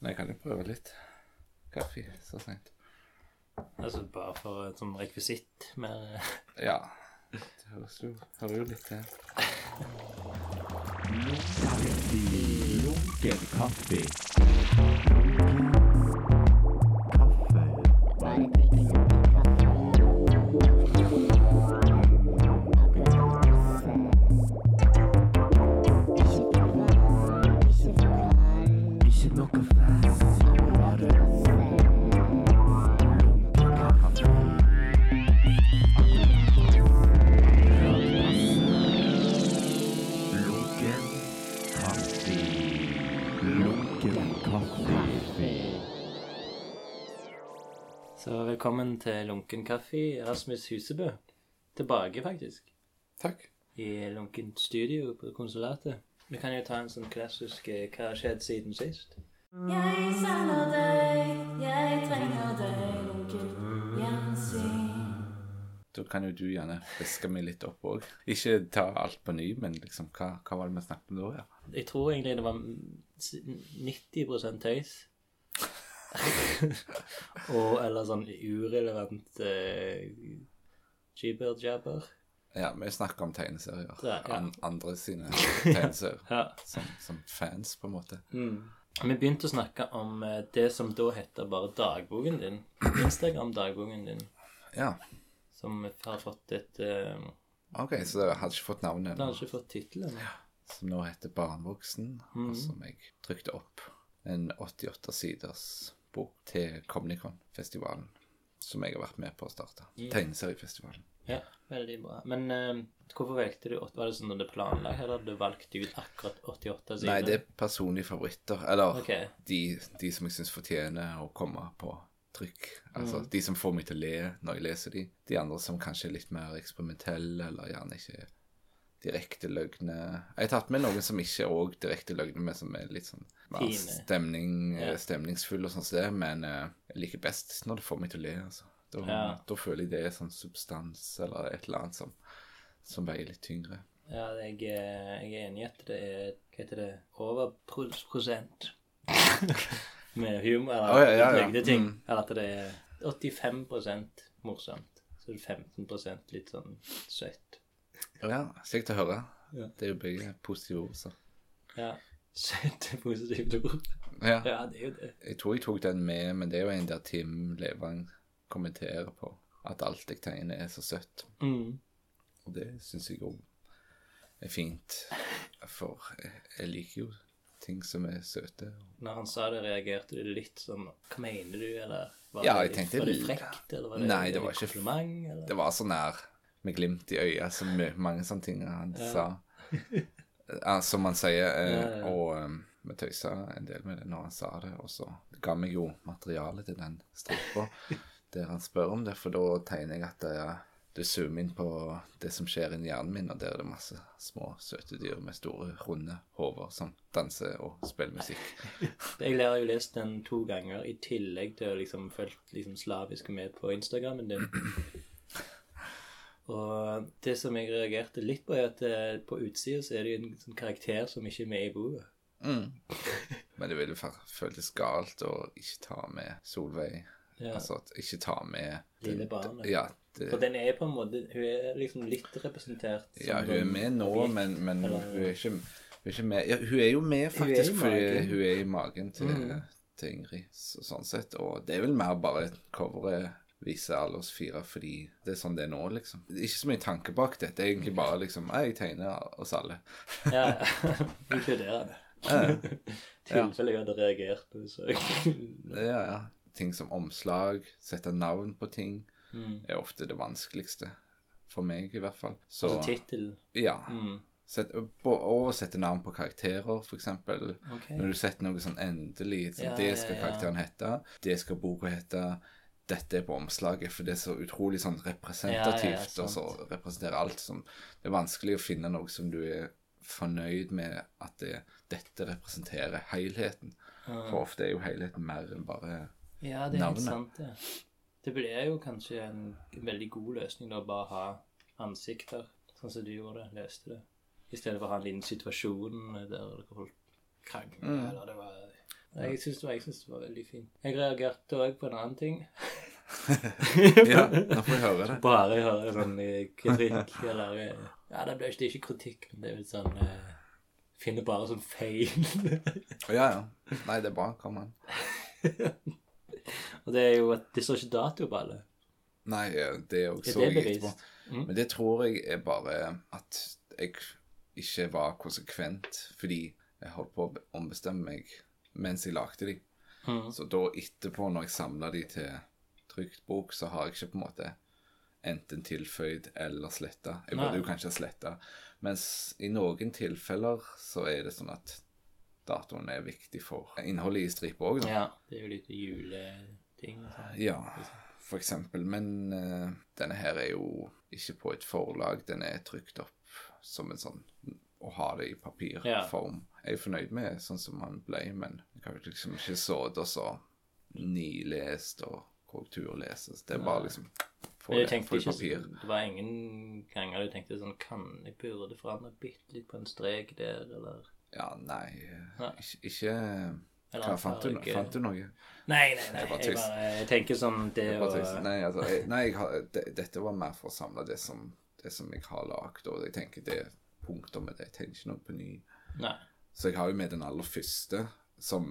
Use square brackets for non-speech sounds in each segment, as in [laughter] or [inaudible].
Men jeg kan jo prøve litt kaffe så seint. Altså bare for et sånn rekvisitt mer Ja. Det høres jo, hører jo litt til. Lunken kaffe. Så velkommen til Lunken kaffe, Rasmus Husebø. Tilbake, faktisk. Takk. I lunkent studio på konsulatet. Vi kan jo ta en sånn klassisk eh, Hva har skjedd siden sist? Jeg savner deg, jeg trenger deg, lunkent Gjensyn. Da kan jo du gjerne friske meg litt opp òg. Ikke ta alt på ny, men liksom, hva, hva var det vi snakket om da? ja? Jeg tror egentlig det var mm, 90% tøys. [laughs] Og eller sånn urelevant uh, jibber-jabber. Ja, vi snakker om tegneserier. Ja, ja. An andre sine [laughs] tegneserier. Ja. som, som fans, på en måte. Mm. Vi begynte å snakke om eh, det som da heter bare dagboken din. Instagram-dagboken din. Ja. Som har fått et uh, Ok, så det hadde ikke fått navnet ennå. ennå. ikke fått tittelen. Som nå heter Barnevoksen, mm. og som jeg trykte opp. En 88 siders bok til Comnicon-festivalen. Som jeg har vært med på å starte. Tegneseriefestivalen. Ja, veldig bra. Men uh, hvorfor valgte du Var det sånn at du planla, eller hadde du valgt ut akkurat 88 sider? Nei, det er personlige favoritter. Eller okay. de, de som jeg syns fortjener å komme på trykk. Altså de som får meg til å le når jeg leser de. De andre som kanskje er litt mer eksperimentelle, eller gjerne ikke direkte løgne. Jeg har tatt med noen som ikke er òg direkte løgne, men som er litt sånn mer stemning, Ja. stemningsfull og sånn som det. Men eh, jeg liker best når det får meg til å le, altså. Da, Ja. da føler jeg det er sånn substans eller et eller annet som, som veier litt tyngre. Ja, jeg, eh, jeg er enig i at det er Hva heter det? Overprosent. [laughs] Med humor eller oh, ja, løgneting. Mm. Eller at det er 85% morsomt. Så er det 15 litt sånn søtt. Ja, Kjekt å høre. Ja. Det er jo begge positive ord, så. Ja. Positive ord. Ja. Ja, det er jo det. Jeg tror jeg tok den med, men det er jo en der Tim Levang kommenterer på. At alt jeg tegner, er så søtt. Mm. Og det syns jeg òg er fint. For jeg, liker jo ting som er søte. Når han sa det, reagerte du litt sånn Hva mener du, eller var Ja, det, tenkte var det frekt, eller var det, Nei, det var ikke- kompliment? Eller? Det var så nær med glimt i øyet, som mange sånne ting han sa. Som han sier. Eh, Ja, ja. Og um, vi tøysa en del med det når han sa det. Og så ga meg jo materialet til den stripa [laughs] der han spør om det, for da tegner jeg at det, det zoomer inn på det som skjer inni hjernen min, og der er det masse små, søte dyr med store, runde hoder som danser og spiller musikk. [laughs] Jeg har jo lest den to ganger, i tillegg til å liksom følge liksom slavisk med på Instagrammen din. Og det som jeg reagerte litt på, er at eh, på utsida så er det jo en sånn karakter som ikke er med i boka. Men det ville føltes galt å ikke ta med Solveig. Ja. Altså at ikke ta med Lille barnet. Ja, det, For den er på en måte Hun er liksom litt representert. Ja, hun er med nå, men, men eller- hun er ikke, hun er ikke med ja, Hun er jo med, Hun faktisk, fordi magen. hun er i magen til, mm. til Ingrid. Så, sånn sett. Og det er vel mer bare coveret viser alle oss fire fordi det er sånn det er nå, liksom. Det er ikke så mye tanke bak det. Det er egentlig bare liksom Jeg tegner oss alle. Ja, [laughs] [laughs] inkluderende. [laughs] Tilfelle jeg hadde reagert. på besøk. Ja, ja. Ting som omslag, sette navn på ting, Mm. er ofte det vanskeligste. For meg, i hvert fall. Så Altså tittel. Ja. Mm. Sett, og sette navn på karakterer, for eksempel. Når du setter noe sånn endelig sånn, Ja, Det ja, skal ja. karakteren hete. Det skal boka hete. Dette er på omslaget, for det er så utrolig sånn representativt. Ja, og så representerer alt som Det er vanskelig å finne noe som du er fornøyd med at det, dette representerer helheten. For ofte er jo helheten mer enn bare Ja, det er navnet. sant, det. Det blir jo kanskje en veldig god løsning da, bare ha ansikter, sånn som du gjorde, løste det. I stedet for å ha en liten situasjon der dere holdt krangler, Mm. eller det var Jeg syns det, synes det var veldig fint. Jeg reagerte òg på en annen ting. [laughs] Ja, nå får jeg høre det. Bare jeg hører sånn kritikk, eller eh, Ja, det blir ikke, ikke kritikk, men det er vel sånn eh, Finner bare sånn feil. Ja, ja. Nei, det er bra. Kom an. Og det er jo at det står ikke dato på alle. Nei, det er jo Er det jeg etterpå. Mm. Men det tror jeg er bare at jeg ikke var konsekvent, fordi jeg holdt på å ombestemme meg mens jeg lagde de. Mm. Så da etterpå, når jeg samla de til trykt bok, så har jeg ikke på en måte enten tilføyd eller sletta. Jeg Nei. burde jo kanskje sletta. Mens i noen tilfeller så er det sånn at datoen er viktig for innholdet i stripa òg, da. Ja, det er jo litt juleting sånn. Ja, for eksempel. Men uh, denne her er jo ikke på et forlag. Den er trykt opp som en sånn Å ha det i papirform. Jeg er fornøyd med sånn som han ble, men jeg har liksom ikke sittet og så nilest og korrekturlest. Så Det er bare liksom Få det på ikke papir. Det var ingen ganger du tenkte sånn Kan jeg burde forandre bitte litt på en strek der, eller Ja, nei, Nei. ikke, ikke Hva, fant, du, fant du noe? Nei, nei, nei. Er bare Jeg, bare, jeg tenker sånn det å. Nei, altså, jeg, nei jeg har, det, dette var mer for å samle det som, det som jeg har lagd, og jeg tenker det er punkter med det. Jeg tenker ikke noe på ny. Nei. Så jeg har jo med den aller første, som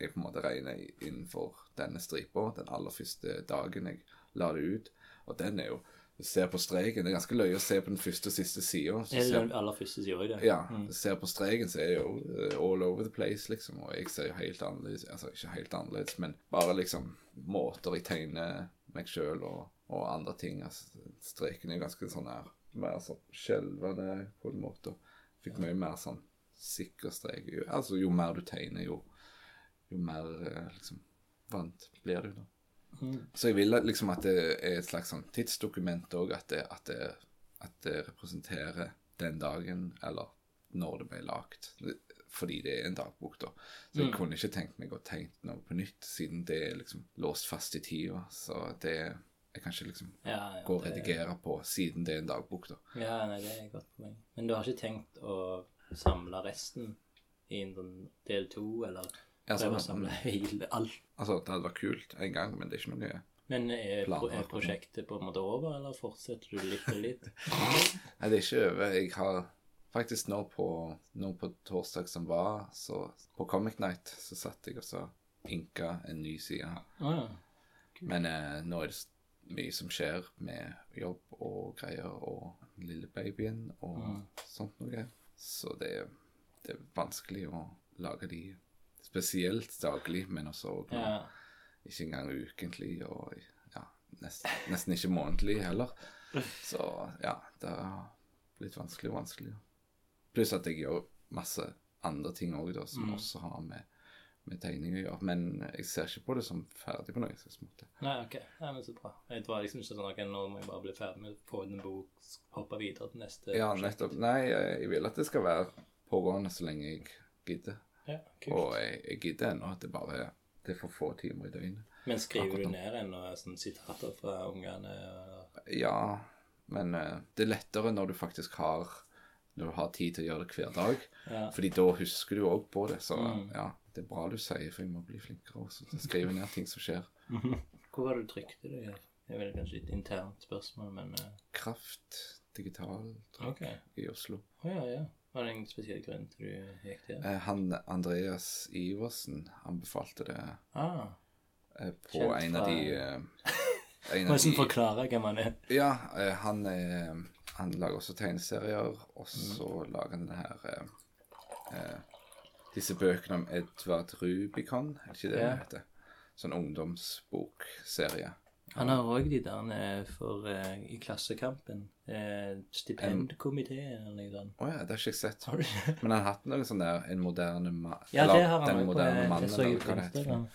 jeg på en måte regner innenfor denne stripa. Den aller første dagen jeg la det ut. Og den er jo Du ser på streken. Det er ganske løye å se på den første og siste sida. Den aller første gjør? Ja, du ser på streken, så er det jo eh, all over the place, liksom. Og jeg ser jo helt annerledes Altså ikke helt annerledes, men bare liksom måter jeg tegner meg sjøl og, og andre ting. Altså, streken er jo ganske sånn her mer sånn skjelvende på en måte. Fikk mye mer sånn sikker strek. Altså jo mer du tegner, jo, jo mer eh, liksom vant blir du, da. Så jeg vil liksom at det er et slags sånn tidsdokument òg, at, det- at, at det representerer den dagen, eller når det ble lagd. Fordi det er en dagbok, da. Så jeg kunne ikke tenkt meg å tenke noe på nytt, siden det er liksom låst fast i tida. Så det Jeg kan ikke liksom Ja, ja, gå og det- redigere på, siden det er en dagbok, da. Ja, nei, det er et godt poeng. Men du har ikke tenkt å samle resten i en sånn del to, eller Ja, prøve å sånn, samle [laughs] hele alt? Altså, det hadde vært kult en gang, men det er ikke noe Men er, pro er prosjektet på en måte over, eller fortsetter du litt og litt? [laughs] Nei, det er ikke over. Jeg har faktisk nå på, nå på torsdag som var, så på Comic Night, så satt jeg og så inka en ny side. Ah, ja. Men eh, nå er det mye som skjer med jobb og greier, og lille babyen og sånt noe. Så det, det er vanskelig å lage de spesielt daglig, men også ja. ikke engang ukentlig, og ja, nesten, nesten ikke månedlig heller. Så ja, det har blitt vanskelig og vanskelig. Pluss at jeg gjør masse andre ting òg, som som også har med, med tegning å gjøre. Men jeg ser ikke på det som ferdig på noen slags måte. Nei, ok. Nei, men så bra. Jeg var liksom ikke sånn at nå må jeg bare bli ferdig med å få en bok, hoppe videre til neste Ja, nettopp. Nei, jeg vil at det skal være pågående så lenge jeg gidder. Ja, kult. Og jeg, jeg gidder ennå at det bare er det er for få timer i døgnet. Men skriver akkurat du ned ennå sånn sitater fra ungene? og- Ja, men eh, det er lettere når du faktisk har Når du har tid til å gjøre det hver dag. Ja. Fordi da husker du òg på det. Så ja, det er bra du sier, for jeg må bli flinkere også til å skrive ned ting som skjer. [laughs] Hvor var det du trykte det? Det er vel kanskje et internt spørsmål, men eh, Kraft digital trykk okay. i Oslo. Å ja, ja. Var det en spesiell grunn til du gikk der? Eh, Han Andreas Iversen anbefalte det Ah, eh, på Kjent en av de eh, [laughs] en Hvordan de forklare hvem han er. Ja, eh, han, han lager også tegneserier, og Mm. så lager han det her eh, eh, Disse bøkene om Edvard Rubicon, er det ikke det Ja. det heter? Sånn ungdomsbokserie. Han har òg de der eh, for uh, i Klassekampen. Uh, stipendkomité eller noe sånt. Å ja, det har ikke jeg sett. Men han har hatt noe sånn der En moderne mann Ja, det har han òg. det. så jeg på. Instagram.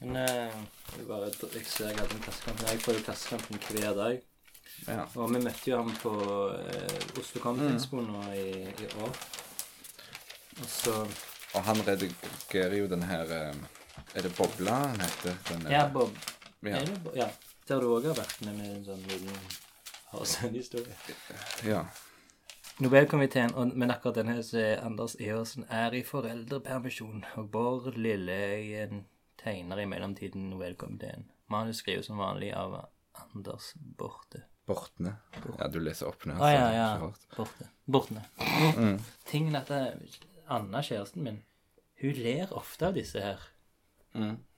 Men uh, jeg, bare, jeg ser jeg hadde en klassekamp. Jeg får jo Klassekampen hver dag. Ja. Og vi møtte jo ham på uh, Oslo Comic Mm. Nå i, i år. Så Og han redigerer jo den her eh, Er det Bobla han heter? Den, Ja, Bob. ja. Er det Bob? Ja. Der du òg har vært med med en sånn liten Harsand-historie. ja. Nobelkomiteen, og, men akkurat denne som er Anders Eversen er i foreldrepermisjon, og Bård Lilleøyen tegner i mellomtiden Nobelkomiteen. Manus skrives som vanlig av Anders Borte. Bortne. Ja, du leser opp nå. Å ja, så det er ja. ikke rart. Borte. Bortne. Tingen er at det- Anna, kjæresten min, hun ler ofte av disse her.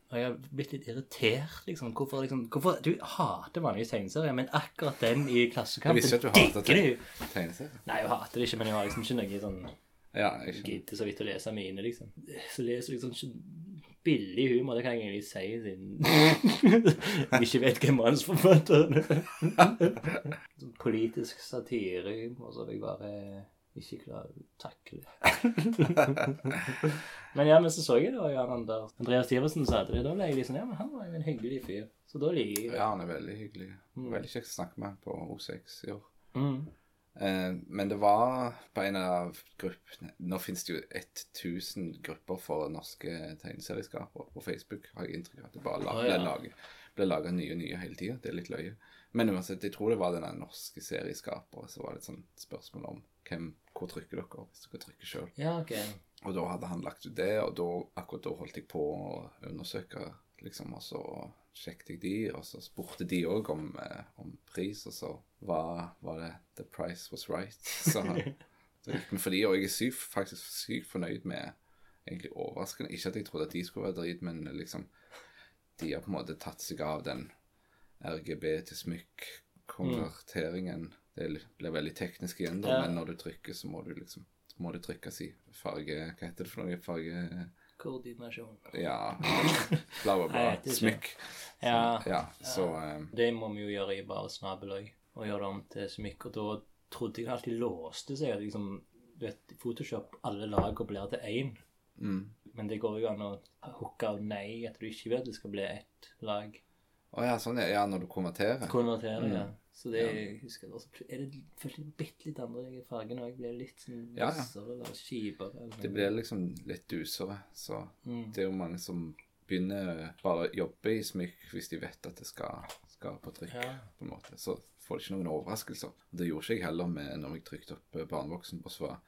Og jeg har blitt litt irritert, liksom. Hvorfor, liksom, hvorfor Du hater vanligvis tegneserier, men akkurat den i klassekampen... Jeg visste at du hatet digger tegneserier. Nei, hun hater det ikke, men hun har liksom ikke noe sånn Ja, jeg gidder så vidt å lese mine, liksom. Så leser liksom ikke billig humor, det kan jeg egentlig si, siden jeg [laughs] ikke vet hvem manusforfatteren er. [laughs] Politisk satire, og så vil jeg bare ikke klarer å takle. [laughs] men ja, men så så jeg det, og Jan Anders Andreas Iversen sa det, da ble jeg liksom, ja, men han var jo en hyggelig fyr. Så da liker jeg det. Ja, han er veldig hyggelig. Veldig kjekt å snakke med han på O6 i år. Mm. Eh, men det var på en av gruppene Nå finnes det jo 1000 grupper for norske tegneserieskapere på Facebook, har jeg inntrykk av. Det bare la, Å, ble ja. laget ble nye og nye hele tida. Det er litt løye. Men uansett, jeg tror det var denne norske serieskapere. Så var det et sånt spørsmål om hvem, hvor trykker dere hvis dere trykker sjøl. Ja, okay. Og da hadde han lagt ut det, og da, akkurat da holdt jeg på å undersøke, liksom, og så sjekket jeg de, og så spurte de òg om, eh, om pris, og så var, var det 'the price was right'. [laughs] Så så gikk vi for de, og jeg er sykt, faktisk sykt fornøyd med Egentlig overraskende. Ikke at jeg trodde at de skulle være drit, men liksom De har på en måte tatt seg av den RGB til smykk-konverteringen. Det li- blir veldig teknisk igjen, da, men når du trykker, så må du liksom må det trykkes i farge Hva heter det for noe? Farge Koordinasjon. Ja, ikke. Smykk. Ja. Ja, så um... Det må vi jo gjøre i bare snabel òg, og gjøre det om til smykk. Og da trodde jeg alltid låste seg. Liksom, du vet, i Photoshop alle lagene blir til én. mm. Men det går jo an å hooke av nei, at du ikke vil at det skal bli ett lag. Å ja, sånn ja. Ja, når du konverterer. Konverterer, ja. Mm. Så det jeg husker også, er det følte jeg bitte litt andre fargene òg. Blir litt sånn Ja, ja. vassere eller kjipere. eller Det blir liksom litt dusere, så Mm. det er jo mange som begynner bare å jobbe i smykk hvis de vet at det skal, skal på trykk, Ja. på en måte. Så får de ikke noen overraskelser. Det gjorde ikke jeg heller med når jeg trykte opp eh, barnevoksen, og så var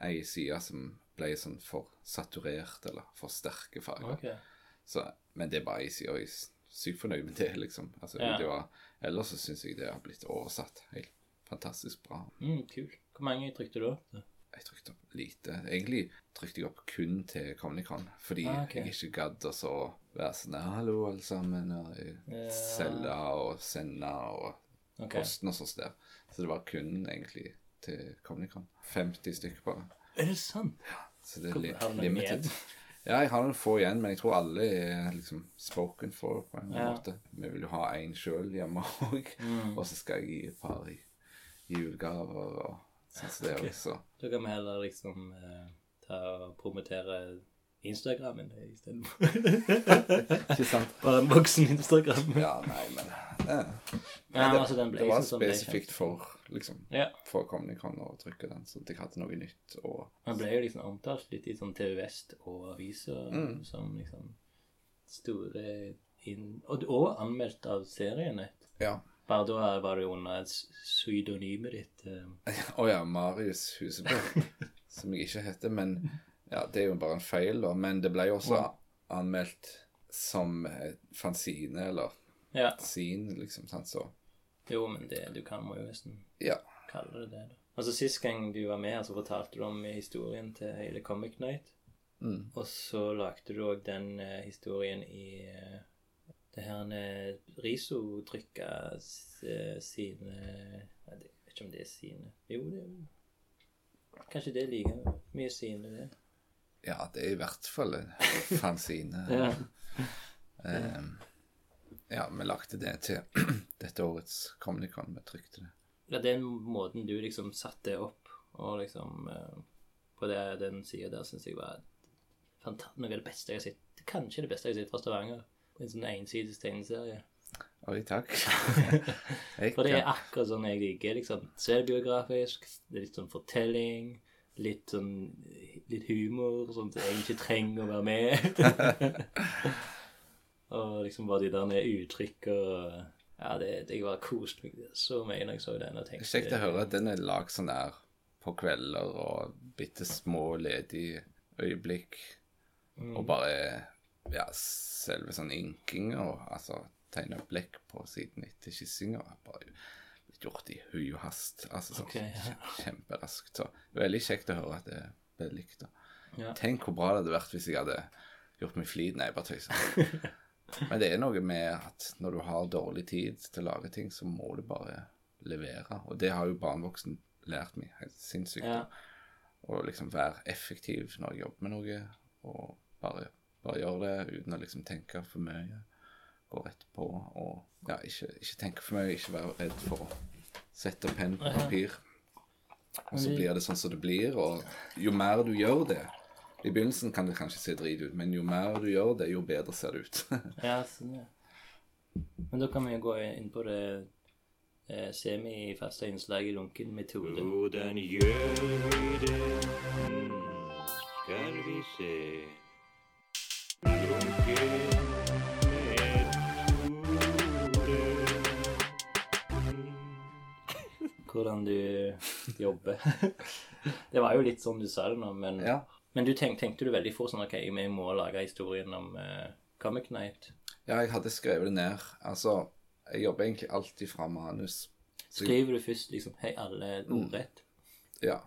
ei side som ble sånn for saturert, eller for sterke farger. Ok. Så, men det er bare ei side, og jeg sykt fornøyd med det, liksom. Altså, Ja. det var, ellers så syns jeg det har blitt oversatt helt fantastisk bra. Mm, kul. Hvor mange trykte du opp? da? Jeg trykte opp lite. Egentlig trykte jeg opp kun til Comic-Con, fordi Ah, okay. jeg ikke gadd å så være sånn Hallo, alle sammen. Og Ja. selge og sende og okay. posten og sånt der. Så det var kun egentlig til Comic-Con. 50 stykker bare. Er det sant? Ja, Så det er li limited. [laughs] Ja, jeg har noen få igjen, men jeg tror alle er liksom spoken for på en Ja. måte. Vi vil jo ha én sjøl hjemme òg, Mm. og så skal jeg gi et par i i julegaver og sånn som det også. også. Da kan vi heller liksom eh, ta og promotere Instagramen istedenfor. [laughs] Ikke sant? Bare en voksen Instagram. Ja, nei, men eh, Ja, det, altså det var sånn spesifikt for liksom Ja. for Comic-Con å trykke den, så de jeg hadde noe nytt. Og Man ble jo liksom omtalt litt i sånn TV Vest og aviser Mm. som liksom store inn... Og, og anmeldt av seriene. ja. Bare da var det under et pseudonymet ditt. eh. [laughs] oh, ja, Marius Husebø, [laughs] som jeg ikke heter. Men ja, det er jo bare en feil, da. Men det ble jo også anmeldt som eh, fanzine, eller Ja. sin, liksom. Sant? Så Jo, men det du kan må jo nesten ja. kalle det det. da. Altså Sist gang du var med her, så fortalte du om historien til hele Comic Night. Mm. Og så lagde du òg den eh, historien i eh, det her uh, Riso-trykka eh, sine jeg vet ikke om det er sine. Jo, det er Kanskje det er like mye sine, det. ja, det er i hvert fall en fanzine. [laughs] Ja. Ehm, ja, vi lagde det til [clears throat] dette årets Comic-Con. Vi trykte det. Ja, den måten du liksom satte opp, og liksom eh, På det, den sida der, syns jeg var fantastisk, noe av det beste jeg har sett. Kanskje det beste jeg har sett fra Stavanger. En sånn ensidig tegneserie. Oi, takk. [laughs] For det er akkurat sånn jeg liker. liksom Selvbiografisk, det er litt sånn fortelling, litt sånn litt humor, sånn at jeg ikke trenger å være med. [laughs] [laughs] og liksom bare de der med uttrykk og Ja, det, det var koste meg så mye når jeg så den. og tenkte Kjekt å høre at den er lagd sånn der på kvelder og bitte små ledige øyeblikk. Mm. Og bare ja, selve sånn inking og altså tegne blekk på siden etter kyssinga. Bare blitt gjort i hui og hast. Altså sånn okay, ja. kjemperaskt. Så veldig kjekt å høre at det ble likt. da. Ja. Tenk hvor bra det hadde vært hvis jeg hadde gjort meg flid. Nei, bare tøyser. [laughs] Men det er noe med at når du har dårlig tid til å lage ting, så må du bare levere. Og det har jo barnevoksen lært meg helt sinnssykt. Ja. Å liksom være effektiv når jeg jobber med noe, og bare, bare gjøre det uten å liksom tenke for mye. Gå rett på og ja, ikke, ikke tenke for mye, ikke være redd for å sette penn på papir. Og så blir det sånn som det blir, og jo mer du gjør det I begynnelsen kan det kanskje se drit ut, men jo mer du gjør det, jo bedre ser det ut. [laughs] Ja, sånn, ja. Men da kan vi jo gå inn på det eh, semifaste innslaget i lunken metode. Hvordan gjør vi det? Skal vi se Lunken metode. Hvordan du jobber. [laughs] det var jo litt sånn du sa det nå, men, ja. Men du tenk, tenkte du veldig fort sånn OK, vi må lage historien om uh, Comic Night. ja, jeg hadde skrevet det ned. Altså, jeg jobber egentlig alltid fra manus. Så, Skriver du først liksom Hei, alle ordrett? ja.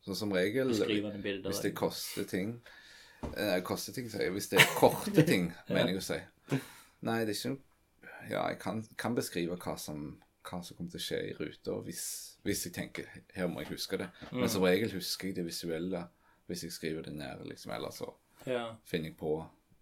Så som regel bilder. Hvis det koster ting eh, Koster ting, sier jeg. Hvis det er korte ting, [laughs] mener jeg å si. Nei, det er ikke noe Ja, jeg kan, kan beskrive hva som, hva som kommer til å skje i ruta hvis, hvis jeg tenker her må jeg huske det. Men som regel husker jeg det visuelle hvis jeg skriver det ned, liksom. Eller så Ja. finner jeg på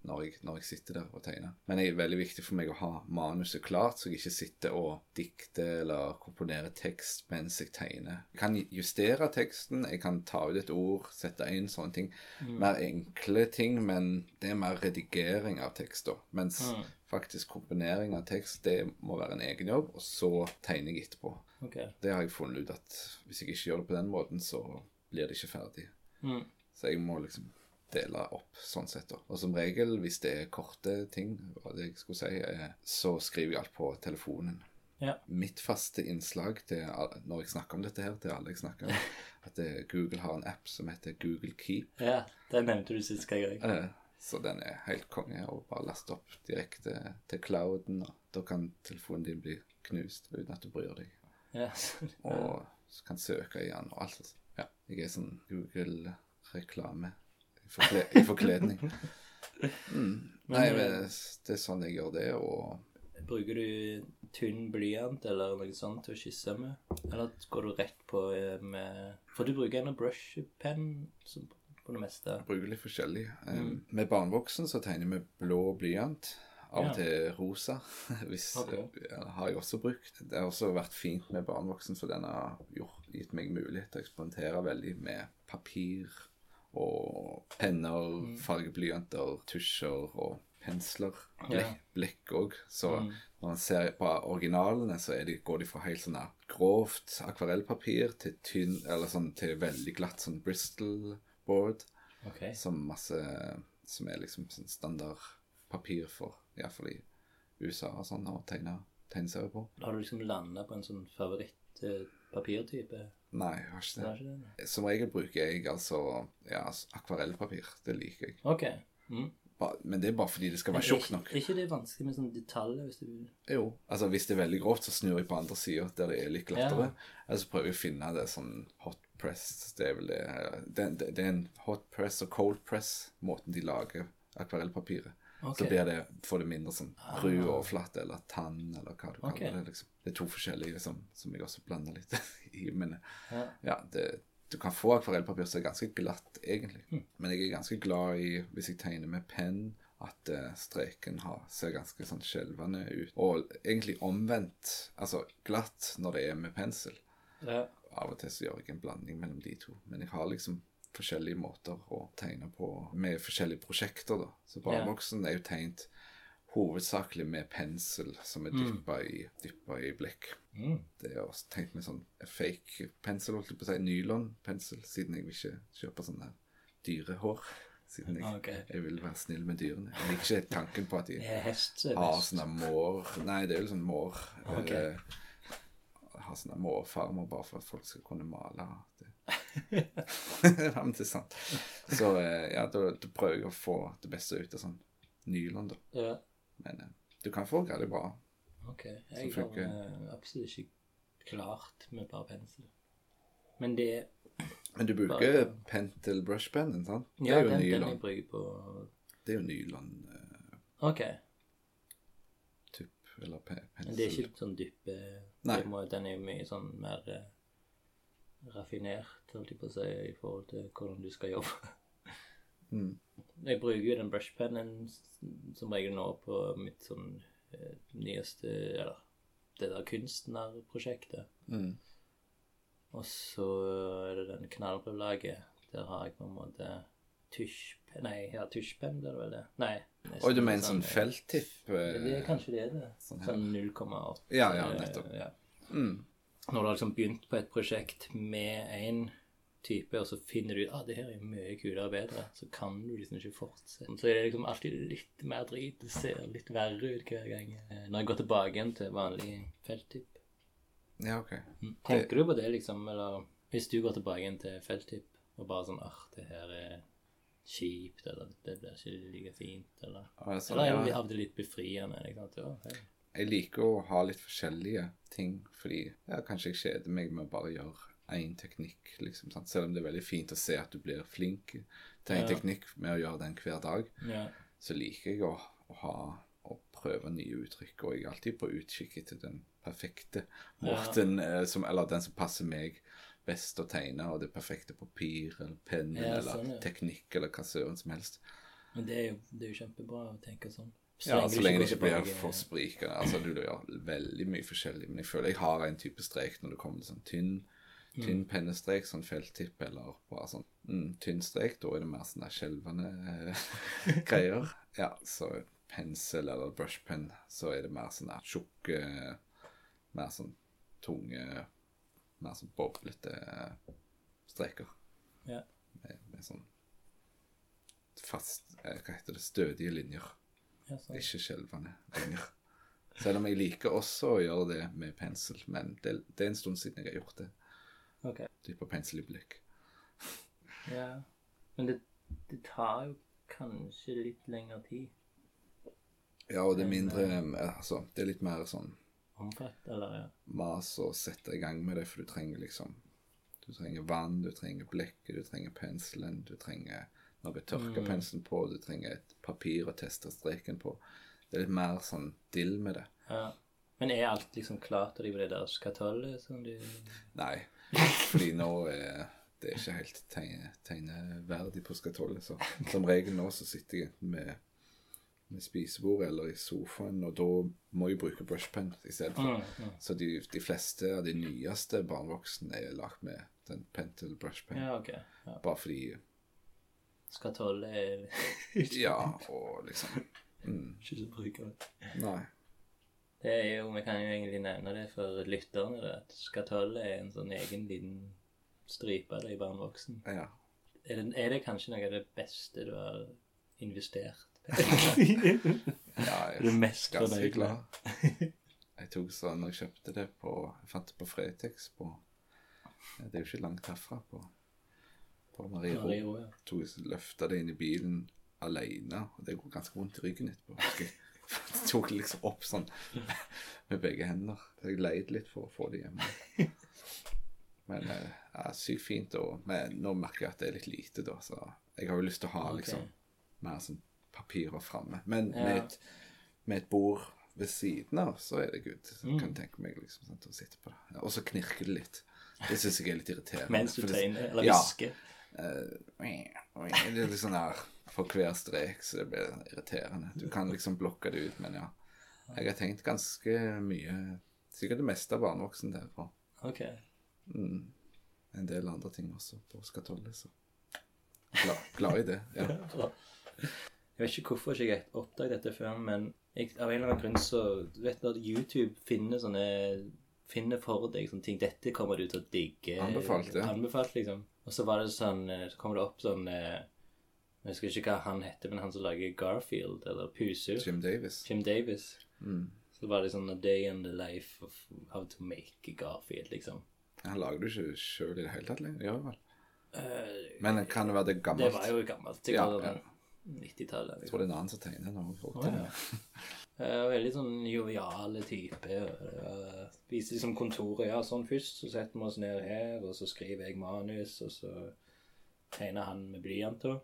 når jeg, når jeg sitter der og tegner. Men det er veldig viktig for meg å ha manuset klart, så jeg ikke sitter og dikter eller komponerer tekst mens jeg tegner. Jeg kan justere teksten, jeg kan ta ut et ord, sette inn sånne ting. Mer enkle ting, men det er mer redigering av tekst da. Mens faktisk komponering av tekst, det må være en egen jobb, og så tegner jeg etterpå. Okay. Det har jeg funnet ut at hvis jeg ikke gjør det på den måten, så blir det ikke ferdig. Mm. Så jeg må liksom dele opp sånn sett. da. Og som regel, hvis det er korte ting, hva det jeg skulle si, eh, så skriver jeg alt på telefonen. Ja. Mitt faste innslag til når jeg snakker om dette her, til alle jeg snakker om, [laughs] at Google har en app som heter Google Keep. ja. Den nevnte du sist gang. Eh, Så den er helt konge. Og bare laste opp direkte til clouden. Og da kan telefonen din bli knust uten at du bryr deg. Ja. [laughs] Og så kan søke i den og alt. sånt. Ja, jeg er sånn Google-reklame i forkle- i forkledning. Mm. Nei, men det er sånn jeg gjør det, og Bruker du tynn blyant eller noe sånt til å kysse med? Eller går du rett på eh, med For du bruker en brushpenn pen på det meste. bruker litt forskjellig. Mm. med barnevoksen så tegner med blå blyant. Av Ja. og til rosa. [laughs] Hvis, okay. ja, har jeg også brukt. Det har også vært fint med barnevoksen, for den har gjort, gitt meg mulighet til å eksperimentere veldig med papir og penner, Mm. fargeblyanter, tusjer og pensler. Blekk, òg. Så Mm. når man ser på originalene, så de, går de fra helt sånn grovt akvarellpapir til tynn, eller sånn til veldig glatt sånn Bristol board Okay. som masse Som er liksom sånn standardpapir for Iallfall i USA og sånn å tegne tegneserier på. Har du liksom landa på en sånn favoritt-papirtype? Nei, jeg har ikke Det er ikke det? Som regel bruker jeg altså ja, akvarellpapir. Det liker jeg. Ok. Mm. Men det er bare fordi det skal være tjukt nok. Er ikke det vanskelig med sånne detaljer hvis du vil Jo. Altså Hvis det er veldig grovt, så snur jeg på andre sida der det er litt glattere. Eller så prøver jeg å finne det sånn hot press. Det er vel det Det, det, det er en hot press og cold press, måten de lager akvarellpapiret. Ok. Så blir det, får det mindre sånn ru og flatt eller tann, eller hva du kaller det. liksom. Det er to forskjellige som, som jeg også blander litt [laughs] i. Men Ja. ja, det, du kan få akvarellpapir som er ganske glatt, egentlig. Mm. Men jeg er ganske glad i, hvis jeg tegner med penn, at eh, streken har, ser ganske sånn skjelvende ut. Og egentlig omvendt. Altså glatt når det er med pensel. Ja. Av og til så gjør jeg en blanding mellom de to. Men jeg har liksom forskjellige måter å tegne på med forskjellige prosjekter, da. Så barboksen er jo tegnet hovedsakelig med pensel som er dyppa i, i blekk. Mm. Det er også tenkt med sånn fake pensel, holdt jeg på å si, nylonpensel, siden jeg vil ikke kjøpe sånne dyrehår. Siden jeg, okay. jeg vil være snill med dyrene. Jeg liker ikke tanken på at de [laughs] hest har sånne mår Nei, det er jo sånn mår Okay. eh, Har sånne mårfarmer bare for at folk skal kunne male. Det. [laughs] ja, men det er sant. Så eh, ja, da, da prøver jeg å få det beste ut av sånn nylon, da. Ja. Men eh, du kan få veldig bra. Ok. Jeg har eh, absolutt ikke klart med bare pensel. Men det [clears throat] Men du bruker Bare- pentel brushpennen, sant? Det Ja, er jo den, den jeg på Det er jo nylon Uh... OK. tupp eller pensel. Men det er ikke sånn dyppe Nei. Den er jo mye sånn mer eh, raffinert, holdt jeg på å si, i forhold til hvordan du skal jobbe. [laughs] Mm. Jeg bruker jo den brushpennen som regel nå på mitt sånn eh, nyeste Eller det der kunstnerprosjektet. Mm. Og så er det den knallbrødlaget. Der har jeg på en måte tusjpenn Nei, ja, tusjpenn blir det vel det? Nei. Oi, du mener nesten sånn felttipp? eh, Det er kanskje det er det. sånn. Sånn 0,8. Ja, ja, eh, nettopp. Ja. Mm. Når du har liksom begynt på et prosjekt med én type, og så finner du ut ah, det her er mye kulere og bedre, så kan du liksom ikke fortsette. Så er det liksom alltid litt mer drit. Det ser litt verre ut hver gang. eh, Når jeg går tilbake igjen til vanlig felttipp. Ja, ok. Tenker du på det, liksom? Eller hvis du går tilbake igjen til felttipp og bare sånn ah, det her er kjipt, eller det blir ikke like fint, eller Altså, Eller er det litt befriende? Liksom, til, oh, hei. Jeg liker å ha litt forskjellige ting, fordi ja, kanskje jeg kjeder meg med å bare gjøre én teknikk, liksom. Sant? Selv om det er veldig fint å se at du blir flink til en Ja. teknikk med å gjøre den hver dag, Ja. så liker jeg å, å ha å prøve nye uttrykk, og jeg er alltid på utkikk etter den perfekte måten, ja. som, eller den som passer meg best å tegne, og det perfekte papir, eller penn, eller sånn, teknikk, eller hva søren som helst. Men det er, jo, det er jo kjempebra å tenke sånn. Ja, så lenge det ikke blir for sprikende. Altså, du gjør veldig mye forskjellig, men jeg føler jeg har en type strek når det kommer til sånn tynn, tynn pennestrek, sånn felttipp, eller bare sånn mm, tynn strek. Da er det mer sånn skjelvende eh, [laughs] greier. Ja, så pensel eller brushpenn, så er det mer sånn tjukke, mer sånn tunge, mer sånn boblete streker. Ja. Med, med sånn fast, eh, hva heter det, stødige linjer. Ikke skjelvende lenger. Selv om jeg liker også å gjøre det med pensel, men det, det er en stund siden jeg har gjort det. Ok. Type pensel i blikk. Ja. Men det, det tar jo kanskje litt lengre tid. Ja, og det er mindre eh, Altså, det er litt mer sånn Omfatt, eller ja. mas å sette i gang med det, for du trenger liksom Du trenger vann, du trenger blekket, du trenger penselen, du trenger noe tørka penselen på, du trenger et papir å teste streken på. Det er litt mer sånn dill med det. ja. Men er alt liksom klart til de blir der skatollet som du Nei, fordi nå er det er ikke helt tegne, tegneverdig på skatollet. Så som regel nå så sitter jeg enten med, med spisebordet eller i sofaen, og da må jeg bruke brushpen i stedet for. Mm, Så de, de fleste av de nyeste barnevoksne er lagt med den pentel brushpen. Ja, okay. Ja. Bare fordi Skatollet er [laughs] Ja, og liksom mm, ikke så brukbart. Nei. Det er jo, Vi kan jo egentlig nevne det for lytterne, det, at skatollet er en sånn egen liten stripe i Barn voksen. Ja. Er det, er det kanskje noe av det beste du har investert? [laughs] ja Er det mest ganske glad. Jeg tok sånn når jeg kjøpte det på Jeg fant det på Fretex på Det er jo ikke langt herfra. På, på Marie. Marie ja. Løfta det inn i bilen alene, og det går ganske vondt i ryggen etterpå. jeg. [laughs] Tok det liksom opp sånn med begge hender. Jeg leide litt for å få det hjemme. Men eh, er sykt fint. Og, men nå merker jeg at det er litt lite, da. Så jeg har jo lyst til å ha liksom okay. mer sånn papirer framme. Men Ja. med, et, med et bord ved siden av, så er det good. Så Mm. jeg tenke meg liksom sånn, å sitte på det. Og så knirker det litt. Det syns jeg er litt irriterende. Mens du for tegner, eller hvisker. Eh, Det er litt sånn her for hver strek, så det blir irriterende. Du kan liksom blokke det ut, men ja. Jeg har tenkt ganske mye Sikkert det meste av barnevoksen derfra. Okay. Ok. mm, en del andre ting også på skatollet, så glad, glad i det. Ja. [laughs] Jeg vet ikke hvorfor ikke jeg oppdaget dette før, men jeg, av en eller annen grunn så Du vet at YouTube finner sånne Finner for deg sånne ting Dette kommer du til å digge. Anbefalt, ja. Anbefalt, liksom. Og så var det sånn eh, Så kommer det opp sånn eh, Jeg husker ikke hva han heter, men han som lager Garfield, eller Pusu. Jim Davis. Jim Davis. Mm. Så var det sånn A day in the life of how to make Garfield, liksom. Han lager du ikke sjøl i det hele tatt lenger? Gjør vel? Uh, Men kan det være det gammelt? det var jo gammelt. Ja, Sikkert ja. sånn 90-tallet. Jeg tror det er en annen som tegner nå. Folk Å, ja. [laughs] det. Eh, Veldig sånn joviale type. Uh, viser liksom kontoret. Ja, sånn først, så setter vi oss ned her, og så skriver jeg manus, og så tegner han med blyant, da.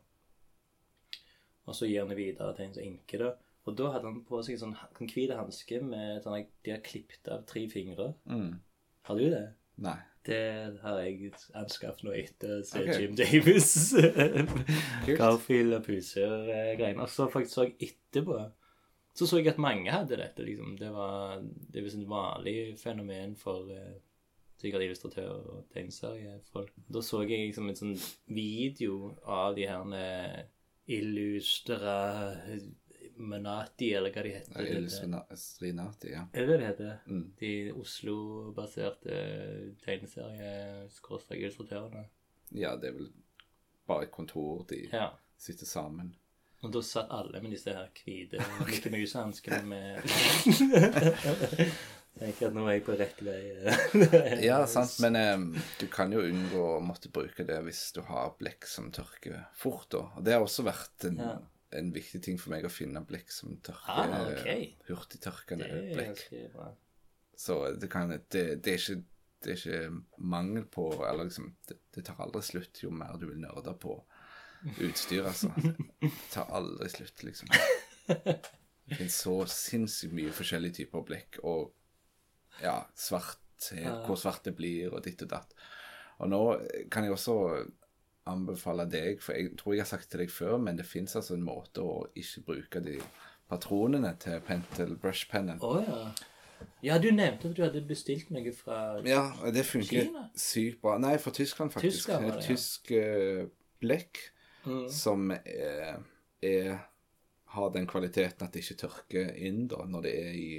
Og så gir han det videre til en som inker det. Og da hadde han på seg sånn en hvit hanske med sånn de har klippet av tre fingre. Mm. Har du det? Nei. Det har jeg anskaffet nå etter å se okay. Jim Davis. [laughs] Garfield og Puser-greiene. Og så faktisk så jeg etterpå Så så jeg at mange hadde dette. liksom. Det var det er visst et vanlig fenomen for eh, sikkert illustratører og tegneseriefolk. Da så jeg liksom en sånn video av de her eh, Illustra Menati, eller hva de heter. Illuminati, ja. Er det det heter? Mm. De Oslo-baserte tegneserie-illustratørene. Ja, det er vel bare et kontor de Ja. sitter sammen. Og da satt alle med disse her hvite [laughs] okay. Mus-hanskene [laughs] med Tenker at nå er jeg på rett vei. [laughs] Ja, sant, men eh, du kan jo unngå å måtte bruke det hvis du har blekk som tørker fort, da. Og det har også vært en, Ja. en viktig ting for meg å finne blekk som tørker Ah, okay. hurtigtørkende blekk. Så det kan det, det, er ikke, det er ikke mangel på Eller liksom det, det tar aldri slutt jo mer du vil nerde på utstyr, altså. Det tar aldri slutt, liksom. Det finnes så sinnssykt mye forskjellige typer blekk, og ja, svart Hvor svart det blir, og ditt og datt. Og nå kan jeg også anbefale deg, for jeg tror jeg har sagt til deg før, men det fins altså en måte å ikke bruke de patronene til Pentel brushpennen. Oh, ja. Ja, du nevnte at du hadde bestilt noe fra Ja, det funker sykt bra. Nei, fra Tyskland, faktisk. Tyskland det, ja. tysk uh, blekk Mm. som er, er har den kvaliteten at det ikke tørker inn da, når det er i,